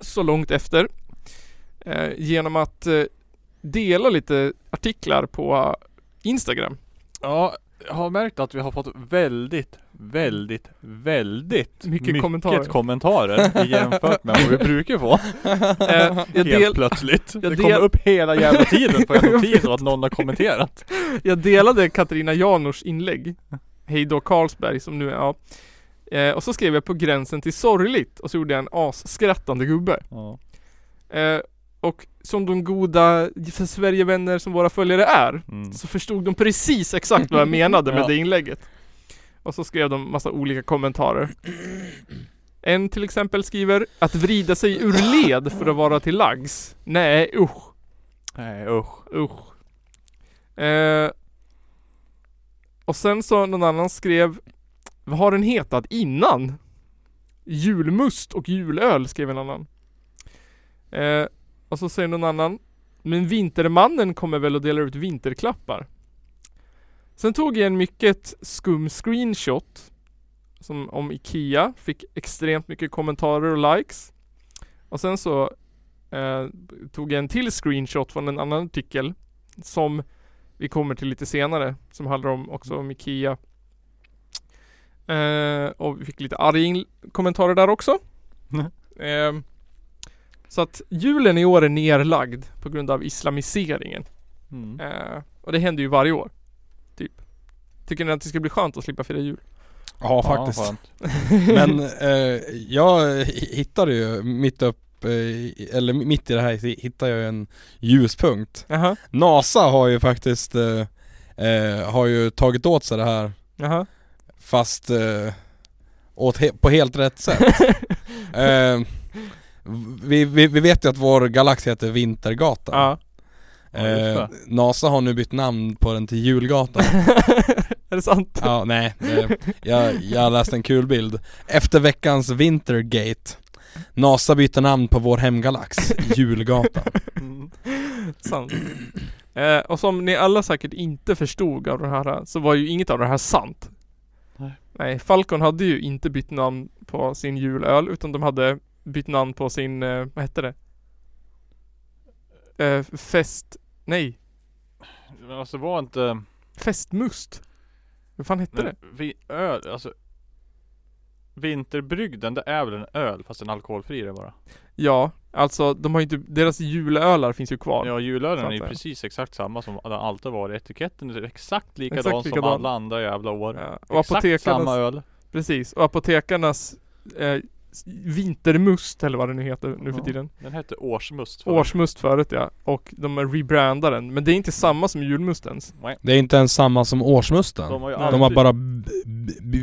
B: så långt efter. Eh, genom att eh, dela lite artiklar på Instagram.
C: Ja, har märkt att vi har fått väldigt, väldigt, väldigt
B: Mycket kommentarer.
C: kommentarer jämfört med vad vi brukar få.
B: Eh,
C: Helt
B: del,
C: plötsligt.
B: jag
C: det
B: del-
C: kommer upp hela jävla tiden på
B: Jag
C: notis av att någon har kommenterat.
B: jag delade Katarina Janors inlägg. Hej då Carlsberg som nu är, ja. Eh, och så skrev jag på gränsen till sorgligt och så gjorde jag en asskrattande gubbe.
C: Ja.
B: Eh, och som de goda Sverigevänner som våra följare är
C: Mm.
B: så förstod de precis exakt vad jag menade med
C: Ja.
B: det inlägget. Och så skrev de massa olika kommentarer. En till exempel skriver att vrida sig ur led för att vara till lags. Nej usch,
C: Nej usch.
B: usch. Eh, och sen så någon annan skrev Vad har den hetat innan? Julmust och julöl skrev en annan. Eh, och så säger någon annan Men Vintermannen kommer väl att dela ut vinterklappar? Sen tog jag en mycket skum screenshot som om IKEA, fick extremt mycket kommentarer och likes. Och sen så eh, tog jag en till screenshot från en annan artikel som vi kommer till lite senare som handlar om också om IKEA. Eh, och vi fick lite arga kommentarer där också.
C: Mm.
B: Eh, så att julen i år är nerlagd på grund av islamiseringen.
C: Mm.
B: Eh, och det händer ju varje år. Typ. Tycker ni att det ska bli skönt att slippa fira jul?
A: Ja faktiskt.
C: skönt.
A: Men eh, jag hittade ju mitt upp, eh, eller mitt i det här hittade jag en ljuspunkt.
B: Jaha,
A: NASA har ju faktiskt eh, eh, har ju tagit åt sig det här
B: jaha.
A: fast eh, åt he- på helt rätt sätt. eh, vi, vi, vi vet ju att vår galax heter Vintergatan.
B: Ja.
A: Eh. NASA har nu bytt namn på den till Julgatan.
B: är det sant?
A: ja, nej. Eh, jag, jag läste en kul bild. Efter veckans Wintergate NASA byter namn på vår hemgalax, Julgatan.
C: Mm.
B: Sant. Eh, och som ni alla säkert inte förstod av det här så var ju inget av det här sant.
C: Nej.
B: Nej, Falcon hade ju inte bytt namn på sin julöl utan de hade bytt namn på sin, eh, vad hette det? Eh, fest, nej,
C: Men alltså var inte...
B: festmust. Vad fan hette det?
C: Men vi, öl, alltså Vinterbrygden, det är väl en öl fast en alkoholfri är det bara?
B: Ja, alltså de har ju inte, deras julölar finns ju kvar.
C: Ja julölen är ju precis exakt samma som den alltid varit. Etiketten är exakt likadan
B: Exakt
C: som
B: likadan.
C: alla andra jävla år.
B: Ja, och
C: exakt samma öl.
B: precis, och apotekarnas eh, vintermust eller vad det nu heter nu för tiden.
C: Den hette årsmust förr.
B: Årsmust förut ja. Och de rebrandar den. Men det är inte samma som julmustens.
C: Nej.
A: Det är inte ens samma som årsmusten.
C: De har ju.
A: De har bara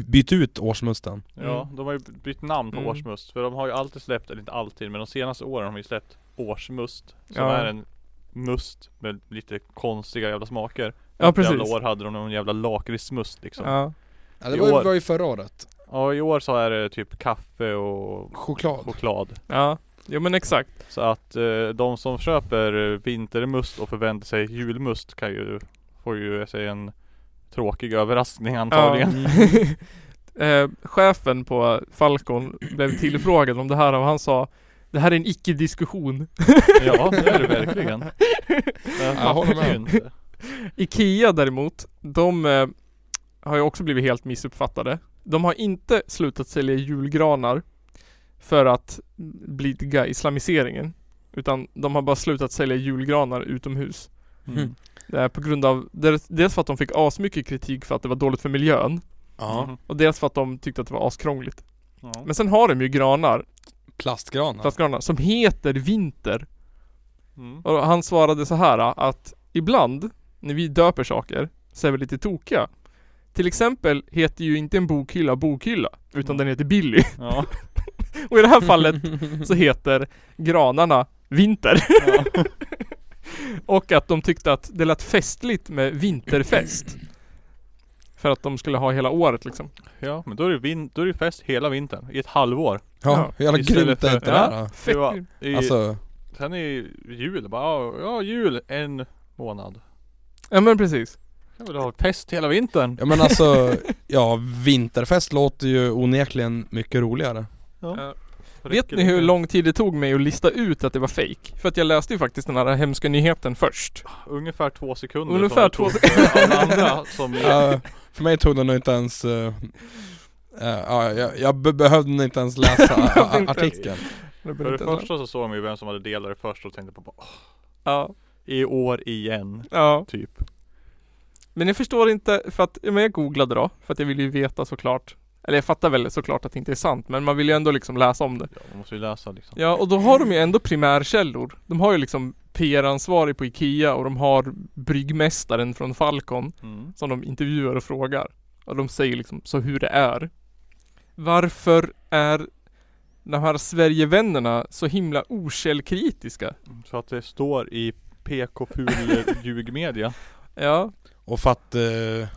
A: bytt ut årsmusten.
C: Ja,
B: Mm.
C: de har ju bytt namn på
B: Mm.
C: årsmust. För de har ju alltid släppt, eller inte alltid, men de senaste åren har de ju släppt årsmust. Som
B: Ja.
C: är en must med lite konstiga jävla smaker.
B: Ja
C: Ett Jävla
B: precis.
C: år hade de någon jävla lakritsmust liksom. Ja.
B: Ja.
A: Det var, ju- var ju förra året.
C: I år så är det typ kaffe och
A: Choklad.
C: choklad.
B: Ja. Jo men exakt.
C: Så att eh, de som köper vintermust och förväntar sig julmust kan ju, får ju sig en tråkig överraskning antagligen.
B: Ja. eh, chefen på Falcon blev tillfrågad om det här och han sa Det här är en icke-diskussion.
C: Ja, det är det verkligen. Jag
A: Jag håller med.
C: inte.
B: Ikea däremot, de eh, har ju också blivit helt missuppfattade. De har inte slutat sälja julgranar för att blidka islamiseringen. Utan de har bara slutat sälja julgranar utomhus.
C: Mm.
B: Det är på grund av, dels för att de fick asmycket kritik för att det var dåligt för miljön.
A: Ja.
C: Mhm.
B: Och dels för att de tyckte att det var askrångligt.
C: Ja.
B: Men sen har de ju granar,
A: Plastgranar.
B: plastgranar, som heter vinter.
C: Mm.
B: Och han svarade så här att ibland när vi döper saker så är vi lite tokiga. Till exempel heter ju inte en bokhylla bokhylla utan
C: Mm.
B: den heter Billy.
C: Ja.
B: Och i det här fallet så heter granarna Vinter.
C: Ja.
B: Och att de tyckte att det lät festligt med vinterfest. För att de skulle ha hela året liksom.
C: ja, men då är det, vin- då är det fest hela vintern. I ett halvår.
A: Ja, hur jävla grymt är inte det här.
C: Det var- I,
A: Alltså,
C: Sen är jul, bara ja, ja jul en månad.
B: Ja men precis.
C: Jag vill ha fest hela vintern.
A: ja men alltså, ja vinterfest låter ju onekligen mycket roligare.
B: Ja. Vet ni hur lång tid det tog mig att lista ut att det var fake? För att jag läste ju faktiskt den här hemska nyheten först.
C: Ungefär två sekunder
B: Ungefär två
C: alla andra som
A: Ja, för mig tog det nog inte ens eh, eh, ja, jag, jag be- behövde nog inte ens läsa artikeln.
C: För det första så såg man ju vem som hade delat det först och tänkte på bara, "Åh,
B: Ja,
C: I år igen,
B: ja.
C: typ.
B: Men jag förstår inte, för att, men jag googlade då, för att jag vill ju veta såklart. Eller jag fattar väl såklart att det inte är sant, men man vill ju ändå liksom läsa om det.
C: Ja, man måste ju läsa liksom.
B: Ja, och då har de ju ändå primärkällor. De har ju liksom PR-ansvarig på IKEA och de har bryggmästaren från Falcon
C: Mm.
B: som de intervjuar och frågar. Och de säger liksom så hur det är. Varför är de här Sverigevännerna så himla okällkritiska?
C: Så att det står i PK-ful ljugmedia.
B: Ja,
A: Och för att, eh,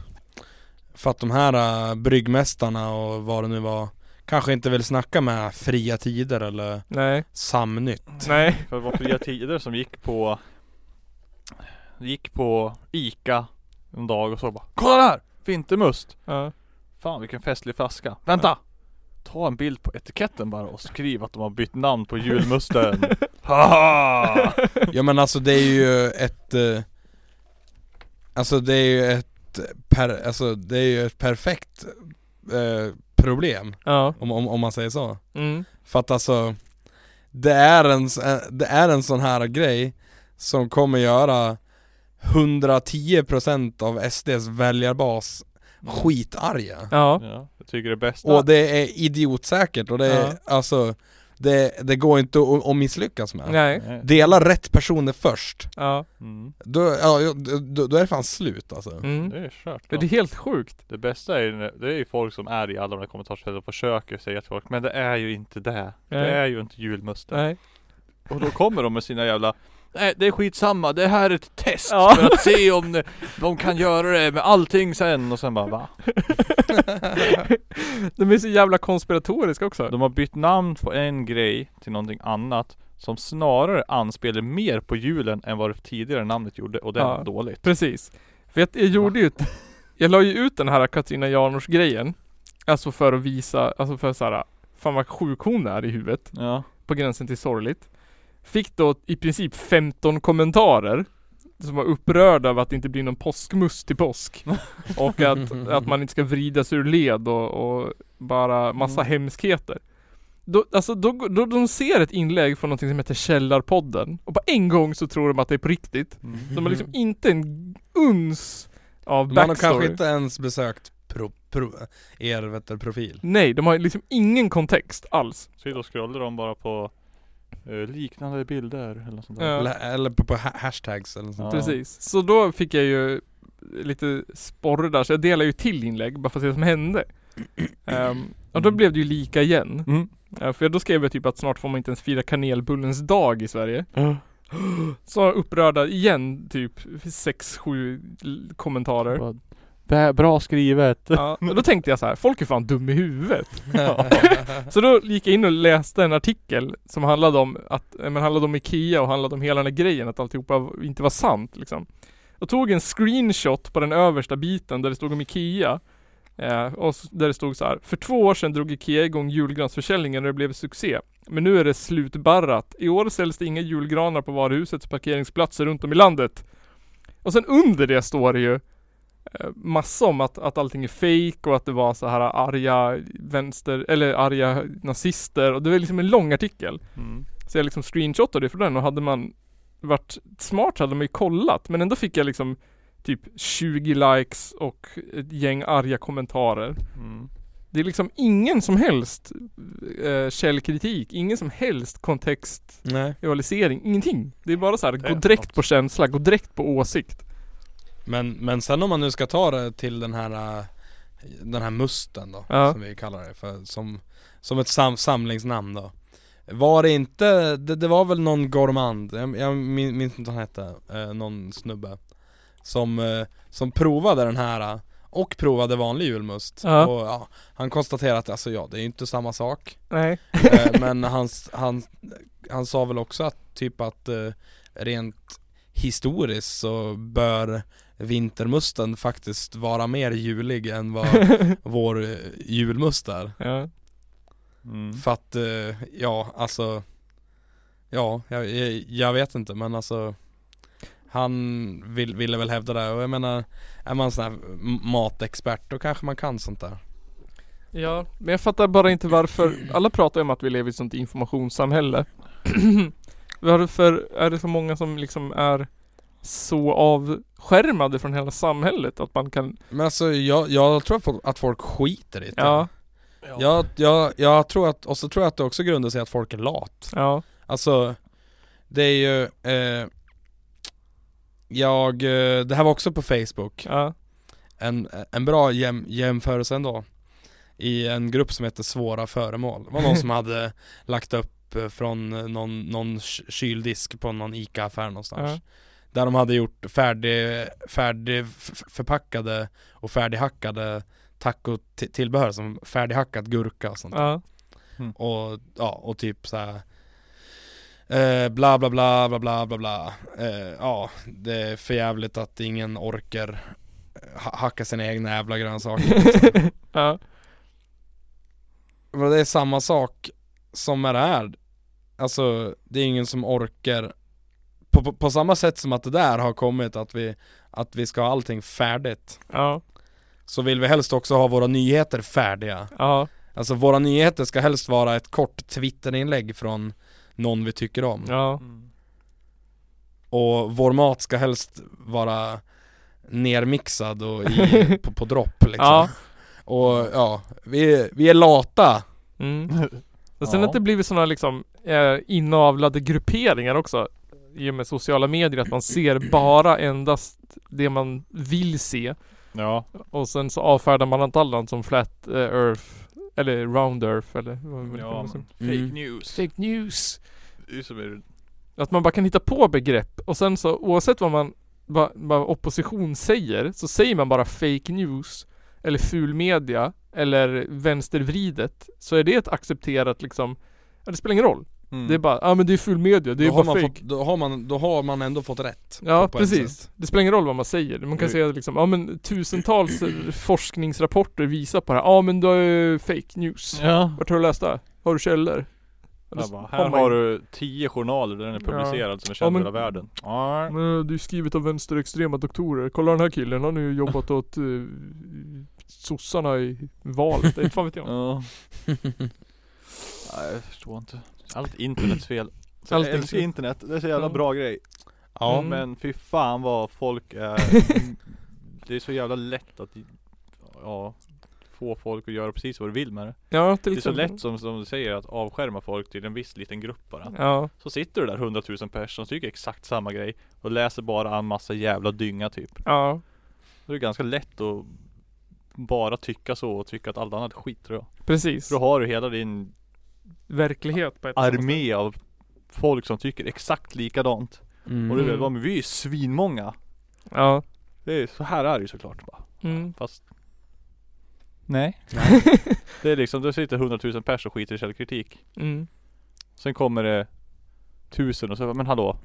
A: för att de här eh, bryggmästarna och vad det nu var Kanske inte vill snacka med Fria Tider eller
B: nej,
A: Samnytt
B: nej.
C: För det var fria tider som gick på Gick på Ica en dag och så bara Kolla där! Vintermust!
B: Ja.
C: Fan vilken festlig flaska. Vänta! Ta en bild på etiketten bara och skriv att de har bytt namn på julmusten. Haha!
A: Ja men alltså det är ju ett eh, Alltså det är ju ett per, alltså det är ju ett perfekt eh, problem
B: Ja.
A: om, om, om man säger så
B: Mm.
A: För att alltså det är, en, det är en sån här grej som kommer göra 110% av SDs väljarbas skitarga
B: Ja.
C: Ja, jag tycker det bästa
A: Och det är idiotsäkert och det är
B: Ja.
A: alltså det, det går inte att, att misslyckas med
B: Nej.
A: Dela rätt personer först
B: Ja.
C: Mm.
A: Då, ja, då, då är det fan slut alltså
B: Mm.
C: Det är kört.
B: Det är helt sjukt.
C: Det bästa är ju, när- det är ju folk som är i alla de där kommentarsfälten och försöker säga till folk Men det är ju inte det.
B: Nej.
C: Det är ju inte julmusten.
B: Nej.
C: Och då kommer de med sina jävla Nej det är skitsamma, det här är ett test
B: Ja.
C: för att se om de kan göra det med allting sen och sen bara va?
B: De är så jävla konspiratoriska också.
C: De har bytt namn på en grej till någonting annat Som snarare anspelar mer på julen än vad det tidigare namnet gjorde och det
B: Ja.
C: dåligt
B: Precis. För jag, jag gjorde ju ett, Jag la ju ut den här Katarina Janouch grejen. Alltså för att visa, alltså för såhär Fan vad sjuk hon är i huvudet.
C: Ja
B: På gränsen till sorgligt. Fick då i princip 15 kommentarer. Som var upprörda över att det inte blir någon påskmust till påsk. Och att, att man inte ska vridas ur led och, och bara massa
C: Mm.
B: hemskheter. Då, alltså då, då de ser ett inlägg från något som heter Källarpodden och på en gång så tror de att det är på riktigt. De har liksom inte en uns av
A: De har nog
B: backstory.
A: kanske inte ens besökt pro, pro, er vet du, profil?
B: Nej, de har liksom ingen kontext alls.
C: Så då scrollar de bara på liknande bilder eller något sånt där.
B: Ja.
A: Eller, eller på, på ha- hashtags eller något sånt
C: Ja.
B: Precis. Så då fick jag ju lite sporre där, så jag delade ju till inlägg bara för att se vad som hände. Ehm, och då
C: Mm.
B: blev det ju lika igen.
C: Mm.
B: Ja, för då skrev jag typ att snart får man inte ens fira kanelbullens dag i Sverige. Så upprörda igen, typ 6-7 kommentarer.
C: Bara, "Bä- Bra skrivet.
B: Ja, och då tänkte jag så här, folk är fan dum i huvudet. Så då gick jag in och läste en artikel som handlade om att, eh, men handlade om Ikea och handlade om hela den här grejen, att alltihopa inte var sant liksom. Jag tog en screenshot på den översta biten där det stod om Ikea. Eh, och där det stod så här. För två år sedan drog Ikea igång julgransförsäljningen och det blev succé. Men nu är det slutbarrat. I år säljs det inga julgranar på varuhusets parkeringsplatser runt om i landet. Och sen under det står det ju massa om att, att allting är fake och att det var så här arga vänster, eller arga nazister och det var liksom en lång artikel.
C: Mm.
B: Så jag liksom screenshotade det från den och hade man varit smart hade man ju kollat men ändå fick jag liksom typ 20 likes och ett gäng arga kommentarer.
C: Mm.
B: Det är liksom ingen som helst eh, källkritik, ingen som helst
A: Nej.
B: kontextualisering, ingenting. Det är bara så här, gå direkt på känsla, gå direkt på åsikt.
A: Men, men sen om man nu ska ta det till den här äh, Den här musten då,
B: Ja.
A: som vi kallar det för, som, som ett sam, samlingsnamn då Var det inte, det, det var väl någon gourmand, jag, jag min- minns inte vad han hette, eh, någon snubbe Som, eh, som provade den här och provade vanlig julmust
B: Ja.
A: och ja, han konstaterade att alltså ja, det är ju inte samma sak
B: Nej.
A: Eh, Men han, han, han sa väl också att typ att rent historiskt så bör vintermusten faktiskt vara mer julig än vad vår eh, julmust är.
B: ja.
C: Mm.
A: För att, eh, ja alltså Ja, jag, jag, jag vet inte men alltså Han vill, ville väl hävda det och jag menar Är man sån här matexpert då kanske man kan sånt där
B: Ja, men jag fattar bara inte varför. Alla pratar ju om att vi lever i ett sånt informationssamhälle. varför är det så många som liksom är så avskärmade från hela samhället att man kan,
A: Men alltså jag, jag tror att folk, skiter i det.
B: Ja,
A: Jag, jag, jag tror att, och så tror jag att det också grundar sig att folk är lat.
B: Ja,
A: Alltså Det är ju eh, Jag, eh, det här var också på Facebook.
B: Ja,
A: En, en bra jäm, jämförelse ändå. I en grupp som heter Svåra föremål. Det var någon som hade lagt upp eh, från eh, någon, någon ky- kyldisk på någon ICA-affär någonstans.
B: Ja,
A: Där de hade gjort färdig, färdig förpackade och färdighackade taco-tillbehör som färdighackad gurka och sånt
B: ja,
A: och, ja, och typ så här. Eh, bla bla bla bla bla bla bla. Eh, Ja, det är för jävligt att ingen orkar eh, ha- hacka sina egna jävla grönsaker liksom.
B: ja,
A: Men Det är samma sak som med det här. Alltså, det är ingen som orkar på, på, på samma sätt som att det där har kommit att vi Att vi ska ha allting färdigt
B: ja,
A: Så vill vi helst också ha våra nyheter färdiga
B: ja,
A: Alltså våra nyheter ska helst vara ett kort Twitterinlägg från någon vi tycker om
B: ja,
C: Mm.
A: Och vår mat ska helst vara nermixad och i, på, på dropp liksom
B: Ja.
A: Och ja, vi, vi är lata
B: mm. Och sen
C: Ja.
B: att det blivit sådana liksom eh, inavlade grupperingar också i och med sociala medier att man ser bara endast det man vill se
C: Ja.
B: och sen så avfärdar man allt annat som flat eh, earth eller round earth eller vad
C: Ja, fake
A: Mm.
C: news.
B: Fake news.
C: Det är
B: Att man bara kan hitta på begrepp och sen så oavsett vad man vad, vad opposition säger så säger man bara fake news eller ful media eller vänstervridet så är det ett accepterat liksom ja, det spelar ingen roll.
C: Mm.
B: Det är bara, ja ah, men det är ful media, det är
A: då, har
B: bara
A: man
B: fake.
A: fått, då, har man, då har man ändå fått rätt
B: Ja
A: på- på
B: precis. Det spelar ingen roll vad man säger. Man kan
C: Nu-
B: säga liksom, ja men tusentals eh, forskningsrapporter visar på det här. Ja men det är fake news.
C: Ja.
B: Vart har du läst det? Har du källor? Ja, det-
C: bara, här har du tio journaler där den är publicerad som är känd
B: Ja, men-
C: i hela världen. Ja.
B: Men det är skrivet av vänsterextrema doktorer. Kolla den här killen, han har ju jobbat åt uh, sossarna i valet. Inte fan vet jag.
C: Ja. Nej, jag förstår inte. Allt internets fel. Så
B: Allt
C: jag älskar
B: internet.
C: det är så jävla bra grej.
A: Ja
B: Mm.
C: Men fy fan vad folk är Det är så jävla lätt att Ja få folk att göra precis vad du vill med det.
B: Ja, till
C: Det är så lätt som, som du säger att avskärma folk till en viss liten grupp bara.
B: Ja,
C: Så sitter du där hundratusen personer som tycker exakt samma grej och läser bara en massa jävla dynga typ.
B: ja,
C: Då är det ganska lätt att bara tycka så och tycka att allt annat är skit tror jag.
B: precis.
C: För då har du hela din
B: Verklighet på ett
C: armé av folk som tycker exakt likadant.
A: Mm.
C: Och du vet vad, men vi är ju svinmånga.
B: Ja.
C: Det är, så här är det ju såklart bara.
B: Mm.
C: Fast Nej. det är liksom, det sitter hundratusen pers och skiter i källkritik.
B: Mm.
C: Sen kommer det tusen och så, men hallå.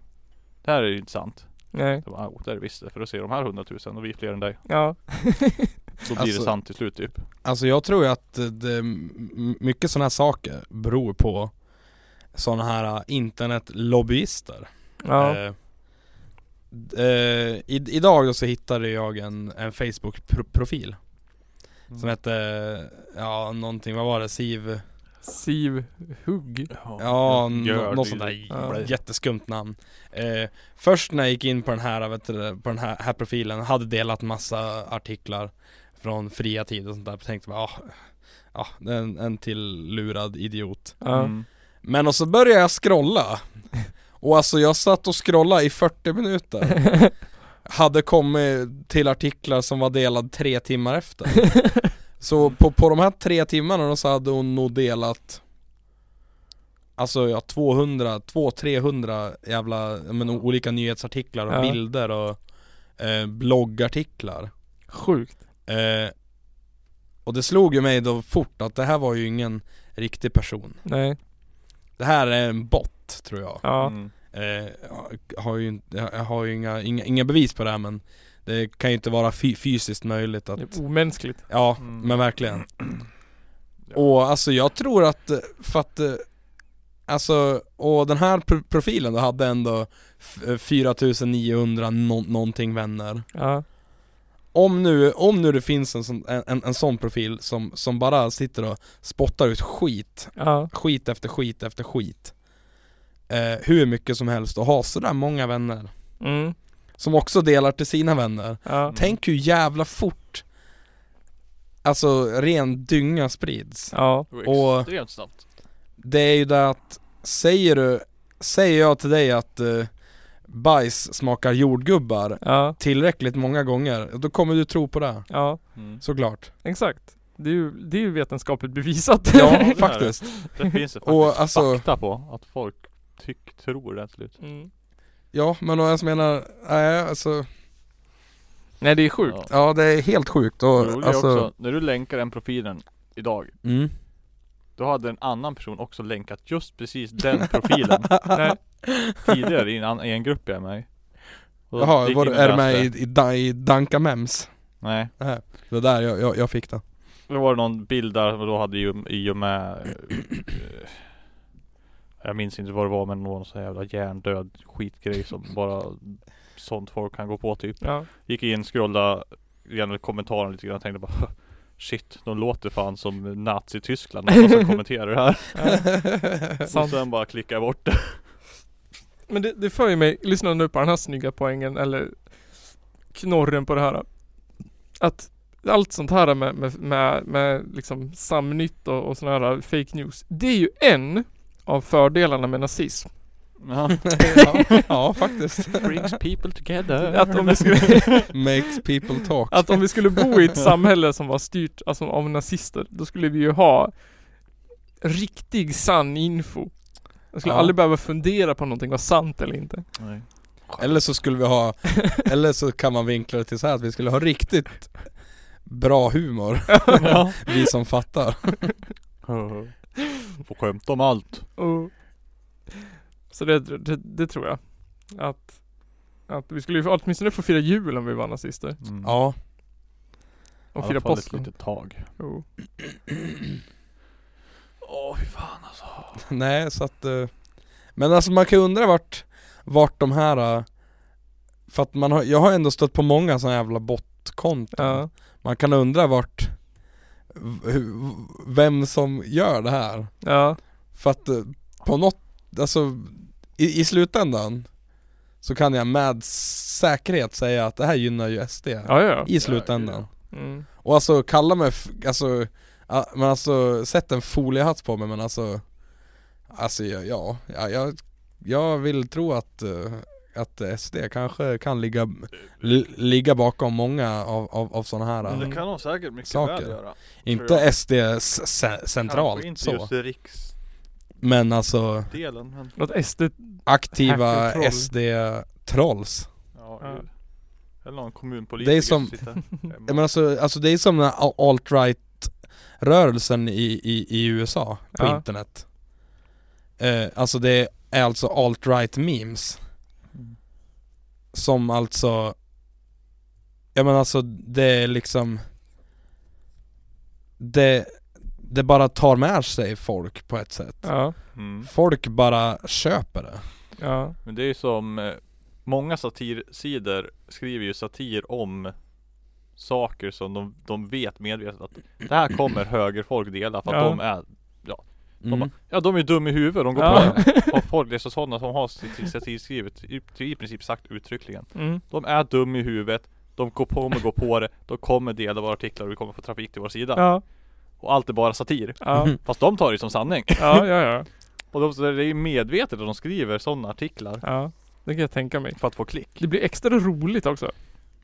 C: Det här är ju inte sant.
B: Nej.
C: Så bara, "Jo, det är det visst. För då ser de här hundratusen och vi är fler än dig.
B: Ja.
C: Då blir
A: Alltså-
C: det sant till slut typ.
A: Alltså jag tror ju att det, mycket sådana här saker beror på sådana här äh, internetlobbyister.
B: Ja.
A: Eh, eh, i, idag så hittade jag en, en Facebook-profil
C: Mm.
A: som hette, ja någonting, vad var det? Siv?
B: Siv Hugg.
A: Ja,
C: Gör
A: nå- något sånt där.
B: Ja.
A: jätteskumt namn. Eh, först när jag gick in på den här, vet du, på den här, här profilen, hade delat massa artiklar från fria tid och sånt där, tänkte bara, ah, ja, det är en, en till lurad idiot.
C: Mm.
A: Men och så började jag scrolla. Och alltså jag satt och scrollade i 40 minuter. Hade kommit till artiklar som var delad tre timmar efter. Så på, på de här tre timmarna så hade hon nog delat Alltså ja 200, 200-300 jävla, jag men, olika nyhetsartiklar och
B: Ja.
A: bilder och eh, bloggartiklar
B: Sjukt.
A: Eh, Och det slog ju mig då fort att det här var ju ingen riktig person
B: Nej.
A: Det här är en bot tror jag
B: Ja.
C: Mm.
A: eh, Jag har ju, jag har ju inga, inga, inga bevis på det här men Det kan ju inte vara fy, fysiskt möjligt att
B: Det är omänskligt.
A: Ja,
C: Mm.
A: men verkligen
C: Ja.
A: Och alltså jag tror att, för att eh, Alltså, och den här pro- profilen då hade ändå f- eh, 4900 nå- någonting vänner
B: Ja.
A: Om nu, om nu det finns en sån, en, en, sån profil som, som bara sitter och spottar ut skit
B: Ja.
A: Skit efter skit efter skit eh, Hur mycket som helst och har sådär många vänner
B: Mm.
A: Som också delar till sina vänner
B: Ja.
A: Tänk hur jävla fort Alltså ren dynga sprids
B: Ja.
A: Och-. Det är ju det att Säger du Säger jag till dig att eh, Bajs smakar jordgubbar
B: Ja.
A: Tillräckligt många gånger Då kommer du tro på det
B: Ja.
C: Mm.
A: Såklart
B: Exakt. Det är ju, det är ju vetenskapligt bevisat.
A: Ja
C: är det.
A: faktiskt
C: Det finns det faktiskt
A: Och alltså
C: fakta på att folk tyck, tror det slut.
B: Mm.
A: Ja men och jag menar Nej alltså
B: Nej det är sjukt.
C: Ja.
A: Ja det är helt sjukt
C: Det
A: och
C: är
A: alltså
C: också, när du länkar den profilen idag
A: mm.
C: Då hade en annan person också länkat just precis den profilen
B: Nej.
C: tidigare i en, i en grupp jag är med i. Och
A: Jaha, var,
C: och
A: är du med i, i, i Danka Mems?
C: Nej,
A: Nej, det där jag, jag, jag fick det
C: då var det någon bild där och då hade ju i och med eh, Jag minns inte vad det var men någon sån jävla hjärndöd skitgrej som bara Sånt folk kan gå på typ
B: Ja.
C: Gick in, scrollade igenom kommentaren lite grann och tänkte bara Shit, de låter fan som Nazi-Tyskland alla som kommenterar det här Och
B: Sant.
C: sen bara klickade jag bort det
B: Men det, det för ju mig, lyssna nu på den här snygga poängen eller knorren på det här. Att allt sånt här med, med, med, med liksom samnytt och, och såna här fake news. Det är ju en av fördelarna med nazism.
C: ja.
A: ja, ja faktiskt
C: Brings people together
B: Att om vi skulle,
A: Makes people talk
B: att om vi skulle bo i ett samhälle som var styrt alltså, av nazister, då skulle vi ju ha riktig sann info. Jag skulle
A: Ja.
B: aldrig behöva fundera på om någonting var sant eller inte.
C: Nej.
A: Eller så skulle vi ha, eller så kan man vinkla det till så här att vi skulle ha riktigt bra humor,
C: Ja.
A: vi som fattar
C: Får skämta om allt
B: Och, så det, det, det tror jag. Att, att vi skulle ju åtminstone få fira jul om vi var nazister.
C: mm.
A: Ja,
B: Och
C: I
B: fira
C: alla fall ett
B: påsken.
C: litet tag
B: Jo.
C: Åh fy fan alltså
A: nej så att eh, Men alltså man kan ju undra vart, vart de här eh, För att man har, jag har ändå stött på många sådana jävla botkonton
B: Ja.
A: Man kan undra vart v- Vem som gör det här
B: Ja.
A: För att eh, på något, alltså i, i slutändan Så kan jag med säkerhet säga att det här gynnar ju SD
B: Ja, ja.
A: I slutändan
B: Mm.
A: Och alltså kalla mig, f- alltså, ja, men alltså sätt en foliehatt på mig men alltså Alltså ja, ja, ja jag, jag vill tro att, eh, att SD kanske kan ligga, li, ligga bakom många av, av, av sådana här
C: Men
A: eh,
C: det kan de säkert mycket
A: Saker.
C: väl göra.
A: Inte SD
C: Kanske
A: centralt
C: inte
A: så
C: just riksdelen
A: Men alltså
C: men
B: Något SD...
A: aktiva
B: Hackertroll.
A: SD-trolls
C: ja,
B: Ja.
C: Eller någon kommunpolitiker
A: Det är som- men alltså, alltså det är som den här alt-right rörelsen i, i, i USA på
B: Ja.
A: internet eh, Alltså det är alltså alt-right memes
C: Mm.
A: Som alltså Ja men alltså det är liksom Det Det bara tar med sig folk på ett sätt
B: Ja,
C: Mm.
A: Folk bara köper det
B: ja,
C: Men det är ju som eh, Många satirsidor skriver ju satir om Saker som de, de vet medvetet att Det här kommer högerfolk dela för att
B: Ja.
C: de är de,
A: mm.
C: bara, Ja de är dumma i huvudet, de går
B: Ja.
C: på det Och folk, det är så sådana som har sitt satir skrivet i, i princip sagt uttryckligen
B: mm,
C: De är dumma i huvudet De går på, kommer gå på det De kommer dela våra artiklar och vi kommer få trafik till vår sida
B: ja,
C: Och allt är bara satir
B: ja,
C: Fast de tar det som sanning
B: ja, ja, ja,
C: Och de, det är ju medvetet att de skriver sådana artiklar
B: ja. Det kan jag tänka mig.
C: För att få klick
B: Det blir extra roligt också.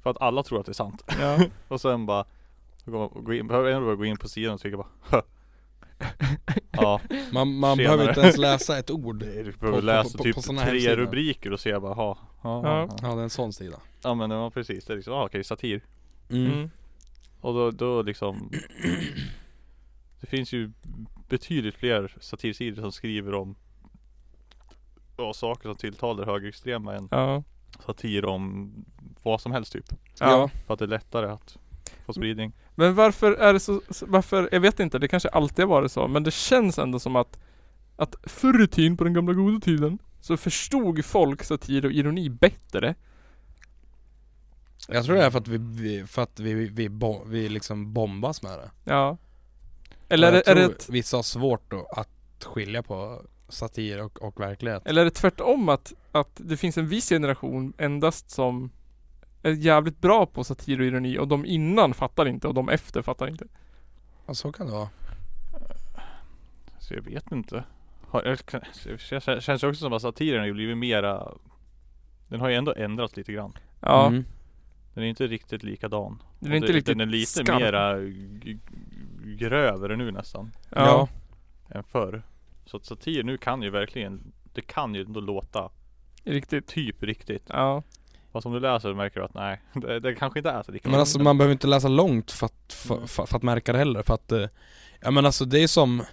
C: För att alla tror att det är sant.
B: Ja,
C: Och sen bara gå in, behöver ändå gå in på sidan och trycka bara "Hö." Ja,
A: Man, man behöver inte ens läsa ett ord
C: är, du behöver
A: på-
C: läsa
A: på-
C: typ
A: på såna
C: tre
A: hemsidor.
C: rubriker och se bara ha, ja,
B: Ja.
C: ja,
A: det är en sån sida.
C: Ja men ja, precis, det är liksom, ja okej satir.
A: Mm.
B: mm,
C: Och då, då liksom Det finns ju betydligt fler satirsidor som skriver om Ja, saker som tilltalar högerextrema än
B: ja,
C: satir om vad som helst typ
B: ja.
C: För att det är lättare att få spridning
B: Men varför är det så, varför, jag vet inte, det kanske alltid har varit så, men det känns ändå som att Att förr i tiden, på den gamla goda tiden, så förstod folk satir och ironi bättre.
A: Jag tror det är för att vi, vi för att vi, vi, vi, vi liksom bombas med det
B: Ja. Eller är det, är det ett,
A: vissa har svårt att, att skilja på satir och, och verklighet
B: eller är det tvärtom att, att det finns en viss generation endast som är jävligt bra på satir och ironi och de innan fattar inte och de efter fattar inte.
A: Ja så kan det vara
C: Så jag vet inte Det känns- också som att satiren har ju blivit mera Den har ju ändå ändrats lite grann
B: Ja,
A: Mm.
C: Den är inte riktigt likadan
B: den är inte riktigt
C: Den är lite
B: skarp.
C: mera grövre nu nästan
B: Ja.
C: Än förr Så att satir nu kan ju verkligen Det kan ju ändå låta
B: Riktigt.
C: typ riktigt
B: Ja.
C: Fast om du läser märker du att nej Det, det kanske inte är så lika
A: Men alltså man behöver inte läsa långt för att, för,
C: Mm.
A: för, för att märka det heller för att eh, Ja men alltså det är som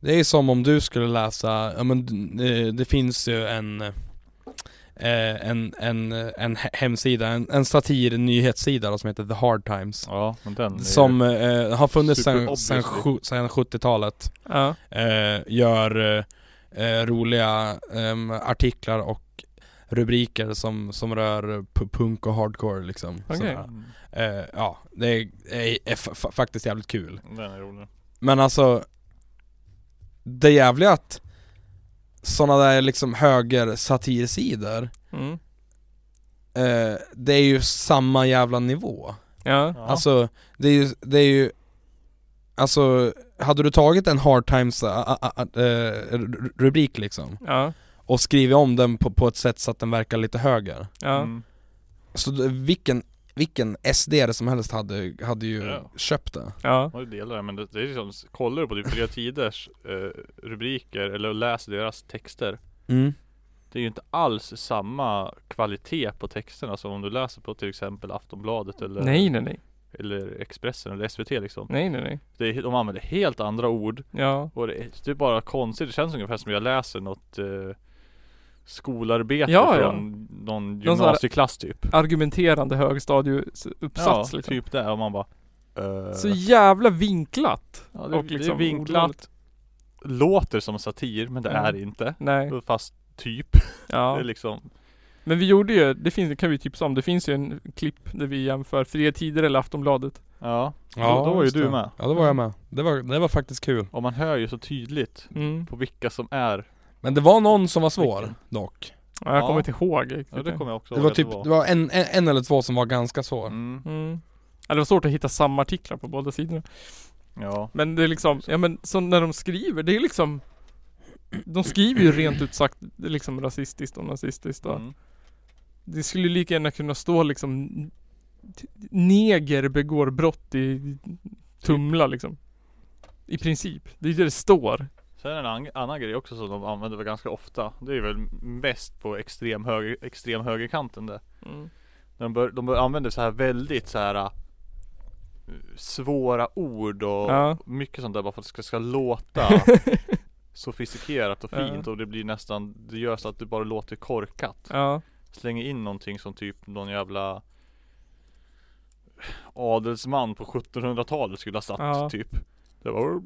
A: Det är som om du skulle läsa, ja men det, det finns ju en eh, en, en, en he- hemsida, en, en satir nyhetssida då, som heter The Hard Times
C: Ja men den
A: Som eh, har funnits sen 70-talet
B: Ja.
A: eh, Gör eh, eh, roliga artiklar och rubriker som, som rör punk och hardcore liksom sådär.
C: Mm,
A: Eh, ja, det är, är, är fa- fa- faktiskt jävligt kul.
C: Den är rolig
A: Men alltså Det jävliga att Sådana där liksom höger satirsidor
B: Mm.
A: eh, Det är ju samma jävla nivå.
B: Ja.
A: Alltså det är ju, det är ju Alltså hade du tagit en hard times ä, eh, ru- rubrik liksom
B: Ja.
A: Och skrivit om den på, på ett sätt så att den verkar lite höger
B: Ja.
C: Mm.
A: Så vilken, vilken SD som helst hade, hade ju
C: Ja.
A: köpt det
B: Ja.
C: Ja, det delar det, men det, det är liksom, kollar du på typ Fria Tiders eh, rubriker eller läser deras texter
A: mm.
C: Det är ju inte alls samma kvalitet på texterna som om du läser på till exempel Aftonbladet eller
B: Nej nej nej.
C: Eller Expressen eller SVT liksom
B: Nej nej nej.
C: det är, De använder helt andra ord
B: Ja.
C: och det är, det är bara konstigt, det känns ungefär som jag läser något eh, Skolarbete
B: Ja, ja.
C: från någon gymnasieklass typ
B: Argumenterande högstadieuppsats
C: Ja,
B: liksom.
C: typ det och man bara eh,
B: Så jävla vinklat.
C: ja, det,
B: och liksom
C: det är vinklat Låter som satir men det
B: Ja.
C: är inte
B: Nej.
C: Fast typ
B: Ja.
C: Det är liksom
B: Men vi gjorde ju, det finns, det kan vi tipsa om, det finns ju en klipp där vi jämför Fria Tider eller Aftonbladet.
C: Ja,
A: Ja,
C: då, då var ju du
A: det.
C: med
A: Ja då var jag med. Det var, det var faktiskt kul.
C: Och man hör ju så tydligt
B: Mm.
C: på vilka som är
A: Men det var någon som var svår
C: Vilken?
A: dock.
B: Ja, jag
C: Ja.
B: kommer inte ihåg riktigt
C: Ja det kommer jag också
A: Det
C: ihåg
A: var
C: att
A: typ, det var en, en, en eller två som var ganska svår.
C: mm.
B: Mm. Det var svårt att hitta samma artiklar på båda sidorna.
C: Ja.
B: Men det är liksom, ja men så när de skriver, det är liksom De skriver ju rent ut sagt liksom rasistiskt och nazistiskt och
C: Mm.
B: Det skulle lika gärna kunna stå liksom Neger begår brott i Tumla liksom I princip, det är det det står
C: Sen en an- annan grej också som de använder ganska ofta. Det är väl mest på extrem, höger, extrem högerkanten det.
B: mm.
C: De, bör, de bör använder så här väldigt så här äh, svåra ord och
B: Ja.
C: mycket sånt där bara för att det ska, ska låta sofistikerat och
B: Ja.
C: fint och det blir nästan, det gör så att det bara låter korkat.
B: Ja,
C: Slänger in någonting som typ någon jävla adelsman på 1700-talet skulle ha satt
B: Ja.
C: typ. Det var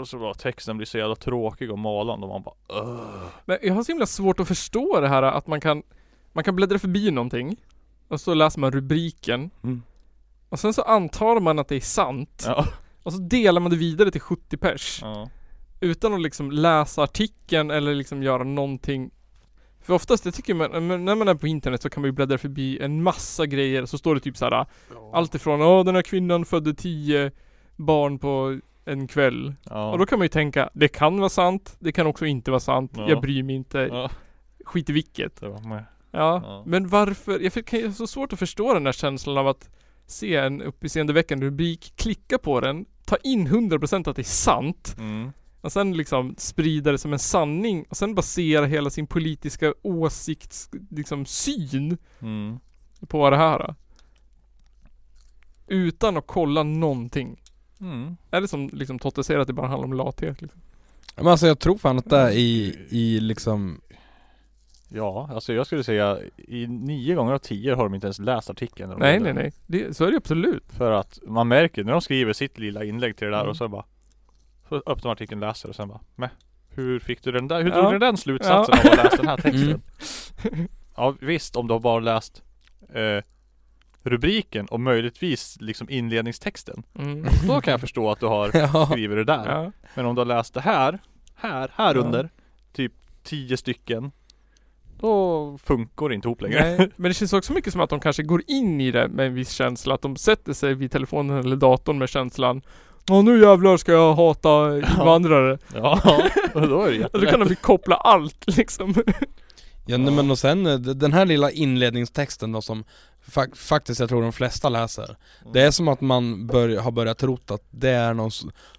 C: och så bara texten blir så jävla tråkig och malande och man bara Ugh.
B: men jag har så himla svårt att förstå det här att man kan Man kan bläddra förbi någonting Och så läser man rubriken
C: Mm.
B: Och sen så antar man att det är sant
C: Ja.
B: Och så delar man det vidare till 70 pers
C: ja.
B: Utan att liksom läsa artikeln eller liksom göra någonting För oftast, jag tycker man, när man är på internet så kan man ju bläddra förbi en massa grejer så står det typ så här Allt ifrån Åh den här kvinnan födde 10 barn på en kväll
C: ja.
B: Och då kan man ju tänka Det kan vara sant Det kan också inte vara sant
C: Ja.
B: Jag bryr mig inte
C: ja.
B: Skit i vilket ja.
C: Ja.
B: men varför? Jag fick- ju så svårt att förstå den där känslan av att Se en uppseendeväckande rubrik Klicka på den Ta in 100% att det är sant
C: Mm.
B: och sen liksom sprida det som en sanning och sen basera hela sin politiska åsikts, liksom syn
C: Mm.
B: på det här. Utan att kolla någonting.
C: Mm.
B: Är det som liksom Totte säger att det bara handlar om lathet liksom?
A: Men alltså jag tror fan att det är i, i liksom
C: Ja, alltså jag skulle säga i nio gånger av tio har de inte ens läst artikeln. de
B: Nej nej nej. Det, så är det absolut.
C: För att man märker när de skriver sitt lilla inlägg till det där
B: Mm.
C: och så bara Så öppnar artikeln, läser och sen bara Meh, Hur fick du den där? Hur
B: Ja.
C: drog du den slutsatsen
B: Ja.
C: av att ha läst den här texten?
A: Mm.
C: Ja visst, om du har bara läst eh, rubriken och möjligtvis liksom inledningstexten.
B: Mm.
C: Då kan jag förstå att du har
A: Ja,
C: skrivit det där.
B: Ja.
C: Men om du har läst det här, här, här
B: Ja.
C: under, typ tio stycken. Då funkar det inte ihop längre.
B: Nej, men det känns också mycket som att de kanske går in i det med en viss känsla. Att de sätter sig vid telefonen eller datorn med känslan Ja nu jävlar ska jag hata invandrare.
C: Ja, och då är det
B: Och då
C: jättelätt.
B: kan de ju koppla allt liksom.
A: ja nej, men och sen eh, den här lilla inledningstexten då som fa- faktiskt jag tror de flesta läser Det är som att man bör, har börjat trott att det är någon,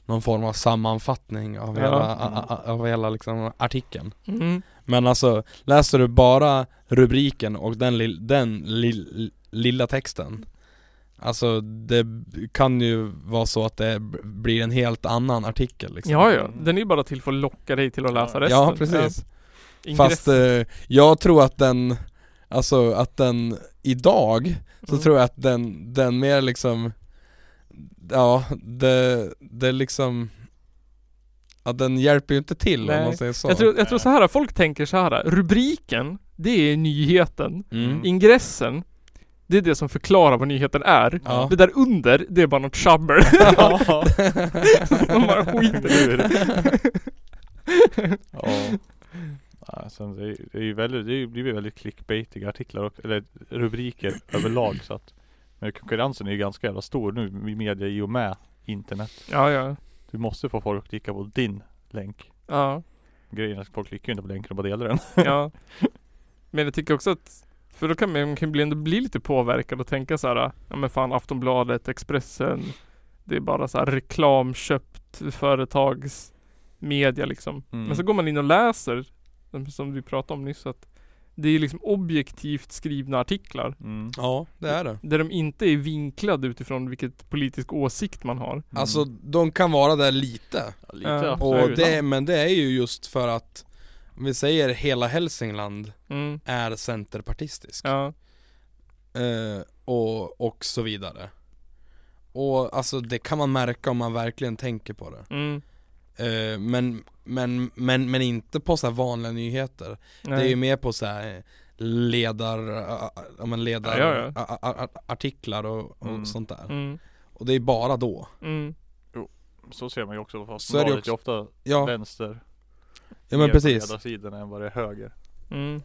A: någon form av sammanfattning av
B: Ja.
A: hela, a, a, av hela liksom artikeln
B: Mm.
A: Men alltså, läser du bara rubriken och den, lill, den lill, lilla texten Alltså det kan ju vara så att det blir en helt annan artikel liksom
B: Ja, ja. Den är ju bara till för att locka dig till att läsa resten.
A: Ja precis
B: Ja.
A: Fast eh, jag tror att den, alltså att den idag så
B: Mm.
A: tror jag att den, den mer liksom Ja, det, det liksom Ja den hjälper ju inte till om
B: Nej.
A: man säger så
B: jag, tror, jag tror så här, folk tänker så här. Rubriken, det är nyheten.
A: mm.
B: Ingressen, det är det som förklarar vad nyheten är.
A: Ja.
B: Det där under, det är bara något tjabbel.
C: Ja.
B: De bara skiter ur
C: ja. Sen det, är, det är ju väldigt, det är ju väldigt clickbaitiga artiklar och, eller rubriker överlag så att Men konkurrensen är ju ganska jävla stor nu i media i och med internet.
B: Ja, ja.
C: Du måste få folk att klicka på din länk.
B: Ja,
C: Grejen är att folk klickar ju inte på länken och bara delar den.
B: ja. Men jag tycker också att för då kan man, man kan bli, ändå bli lite påverkad och tänka så här, ja men fan Aftonbladet, Expressen Det är bara så här reklamköpt företags media liksom.
C: Mm.
B: Men så går man in och läser, som vi pratade om nyss att det är liksom objektivt skrivna artiklar.
C: Mm.
A: Ja, det är det
B: Där de inte är vinklade utifrån vilket politisk åsikt man har.
A: Alltså de kan vara där lite
C: Ja, lite
B: Ja.
C: absolut.
A: Och det, men det är ju just för att Om vi säger hela Hälsingland
B: Mm.
A: är centerpartistisk
B: Ja.
A: eh, och, och så vidare Och alltså det kan man märka om man verkligen tänker på det
B: Mm.
A: Eh, men, men, men, men inte på så här vanliga nyheter
B: Nej.
A: Det är ju mer på så här ledar, ä- ä- ja men ledar
B: Ja, ja,
A: ä- artiklar och, och
C: Mm.
A: sånt där
B: Mm.
A: Och det är bara då
B: Mm.
C: Så ser man ju också fast
A: Så är det
C: är ofta
A: Ja,
C: vänster
A: ja men precis
C: på ledarsidan än vad det är höger.
B: Mm.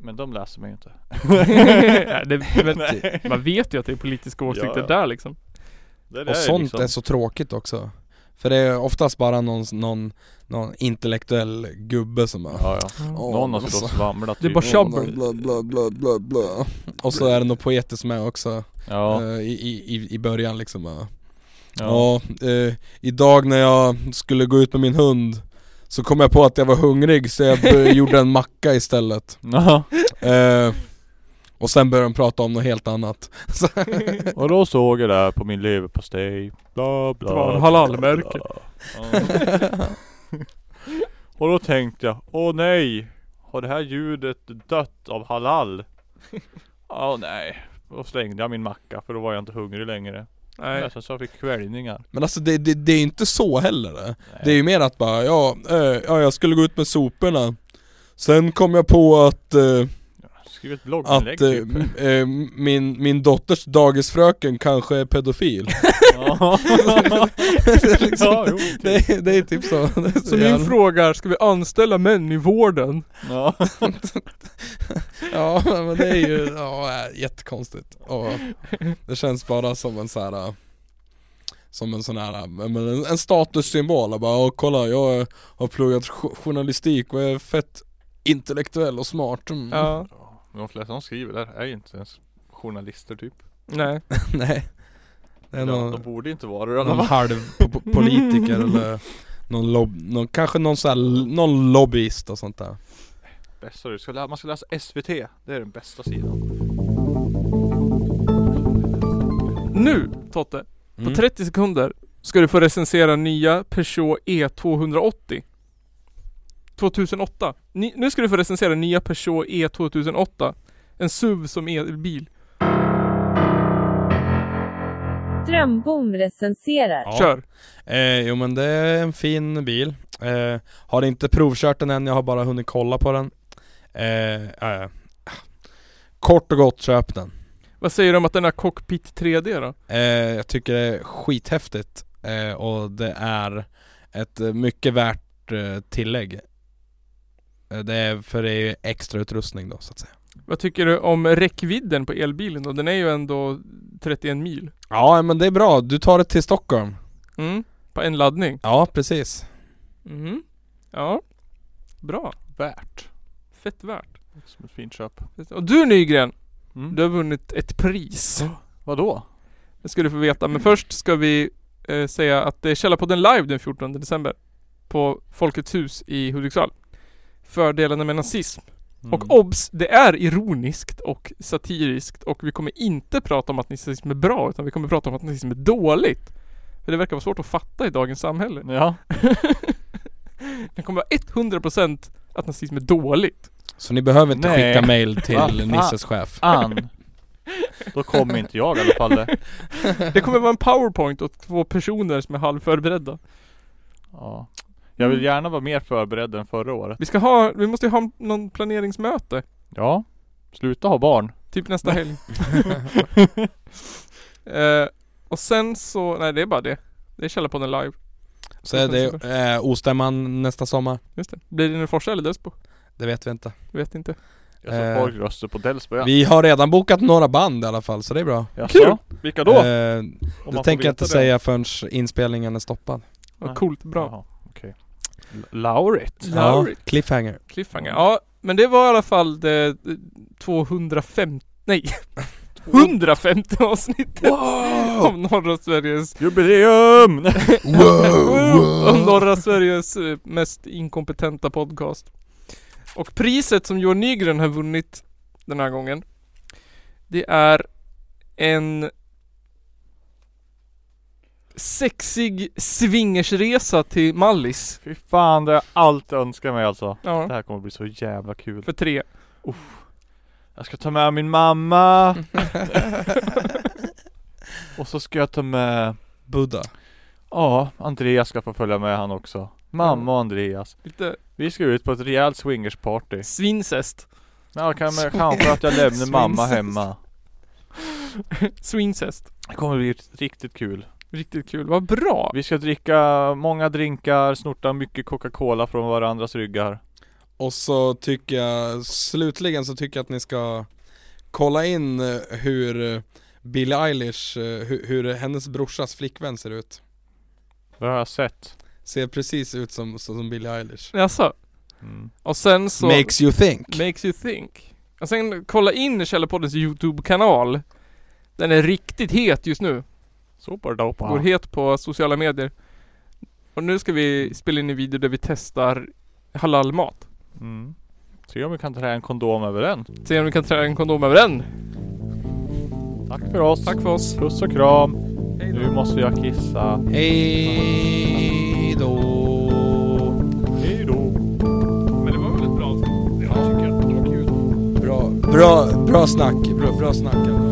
C: Men de läser man ju inte.
B: Ja, det, men,
C: Nej.
B: man vet ju att det är politiska åsikter
C: Ja, ja.
B: där liksom.
C: Det där
A: Och sånt
C: liksom-
A: är så tråkigt också För det är oftast bara någon, någon, någon intellektuell gubbe som bara
C: Ja, ja. Någon har stått och svamlat
B: Det är bara tjabbel.
A: bla, bla, bla, bla, bla. Och så är det något poetiskt med också
C: Ja,
A: eh, i, i, i- början liksom bara.
C: ja.
A: Ja, eh, idag när jag skulle gå ut med min hund Så kom jag på att jag var hungrig så jag gjorde en macka istället eh, Och sen började de prata om något helt annat.
C: Och då såg jag där på min leverpastej. Bla bla
B: Det var en
C: bla,
B: halalmärke.
C: Och då tänkte jag, åh nej Har det här ljudet dött av halal? Åh nej. Då slängde jag min macka för då var jag inte hungrig längre.
B: Nej.
C: Nästan så jag fick kvällningar.
A: Men alltså det, det, det är inte så heller det. Det är ju mer att bara, ja, eh, ja jag skulle gå ut med soporna. Sen kom jag på att, eh,
C: Skriv ett blogginlägg
A: att
C: typ.
A: eh, m- eh, min, min dotters dagisfröken kanske är pedofil.
C: Ja,
A: det, är liksom,
C: ja jo,
A: det, är, det är typ så, är så
B: Så min fråga är, ska vi anställa män i vården?
C: ja.
A: Ja men det är ju, ja jättekonstigt. Och Det känns bara som en sån här Som en sån här, men en, en statussymbol, bara Åh, kolla jag har pluggat jo- journalistik och är fett intellektuell och smart. Mm.
B: Ja.
C: De flesta som skriver där är ju inte ens journalister typ.
B: Nej.
A: Nej. Det är
C: ja,
A: någon,
C: De borde inte vara det
A: någon
C: fall.
A: halv po- po- politiker eller någon, lob, någon kanske någon sån här, någon lobbyist och sånt där.
C: Bästa du ska man ska läsa SVT Det är den bästa sidan.
B: Nu Totte, på
A: Mm.
B: 30 sekunder ska du få recensera nya Peugeot E E280 2008 Ni, Nu ska du få recensera nya Peugeot E E2008 En SUV som elbil
D: Strömbom recenserar.
A: Ja.
B: Kör!
A: Eh, jo men det är en fin bil. Eh, har inte provkört den än, jag har bara hunnit kolla på den. Eh. Kort och gott, köp den.
B: Vad säger du om att den har cockpit 3D då?
A: Eh, jag tycker det är skithäftigt eh, och det är ett eh, mycket värt eh, tillägg. Eh, det är, för det är ju extra utrustning då så att säga.
B: Vad tycker du om räckvidden på elbilen då? Den är ju ändå 31 mil
A: Ja men det är bra, du tar det till Stockholm.
B: mm. På en laddning
A: Ja precis.
B: mm. Ja Bra,
C: Värt
B: fett värt
C: Som ett fint köp
B: Och du Nygren,
C: mm.
B: du har vunnit ett pris
C: Vadå?
B: Det ska du få veta, men först ska vi eh, säga att det är Källarpodden live den 14 december På Folkets hus i Hudiksvall Fördelarna med nazism
C: Mm.
B: Och obs! Det är ironiskt och satiriskt och vi kommer inte prata om att nazism är bra utan vi kommer prata om att nazism är dåligt För det verkar vara svårt att fatta i dagens samhälle
C: Ja
B: Det kommer vara 100% att nazism är dåligt
A: Så ni behöver inte
C: Nej.
A: skicka mail till? Nisses chef.
C: Ann Då kommer inte jag i alla fall det.
B: Det kommer vara en powerpoint och två personer som är halvförberedda
C: Ja Jag vill gärna vara mer förberedd än förra året
B: Vi ska ha, vi måste ju ha någon planeringsmöte
C: Ja Sluta ha barn
B: Typ nästa helg eh, Och sen så, nej det är bara det Det är Källarpodden live
A: Så är det eh, Ostämman nästa sommar.
B: Just det. Blir det Forsa eller Delsbo?
A: Det vet vi inte.
B: Vet inte
C: Jag såg
A: Eh,
C: folk rösta på Delsbo ja.
A: Vi har redan bokat några band i alla fall, så det är bra.
C: Jaså?
B: Kul.
C: Vilka då?
A: Eh, det tänker jag inte säga förrän inspelningen är stoppad.
B: Vad coolt, bra
C: Jaha, okej Laurit
B: Laurit.
A: Ja, cliffhanger.
B: Cliffhanger. Ja, men det var i alla fall det eh, 250, nej 150 avsnittet om norra Sveriges
C: Jubileum!
B: Om norra Sveriges eh, mest inkompetenta podcast Och priset som Johan Nygren har vunnit den här gången Det är en Sexig swingersresa till Mallis.
C: Fy fan det har jag alltid önskat mig alltså. Det
B: Ja,
C: här kommer bli så jävla kul.
B: För tre.
C: Jag ska ta med min mamma. Och så ska jag ta med
A: Buddha.
C: Ja, Andreas ska få följa med han också. Mamma och Andreas.
B: Lite
C: Vi ska ut på ett rejält swingersparty.
B: svincest.
C: Ja, kan, kanske att jag lämnar mamma hemma.
B: Swincest
C: Det kommer bli riktigt kul
B: Riktigt kul, vad bra!
C: Vi ska dricka många drinkar, snorta mycket Coca-Cola från varandras ryggar
A: Och så tycker jag, slutligen så tycker jag att ni ska kolla in eh, hur eh, Billie Eilish, eh, hur, hur hennes brorsas flickvän ser ut.
C: Det har jag sett.
A: Ser precis ut som, som Billie Eilish.
B: Jaså?
C: Mm.
B: Och sen så...
A: Makes you think.
B: Makes you think. Och sen kolla in Källarpoddens YouTube-kanal. Den är riktigt het just nu.
C: Superdope.
B: Går het på sociala medier. Och nu ska vi spela in en video där vi testar halalmat.
C: Mm. Se om vi kan trä en kondom över den.
B: Se om vi kan trä en kondom över den.
C: Tack för oss.
B: Tack för oss.
C: Puss och kram. Nu måste jag kissa.
A: Hej då.
C: Hej då.
B: Men det var väl ett bra Ja, tycker jag. Det var kul.
A: Bra, bra, bra snack. Bra, bra snack.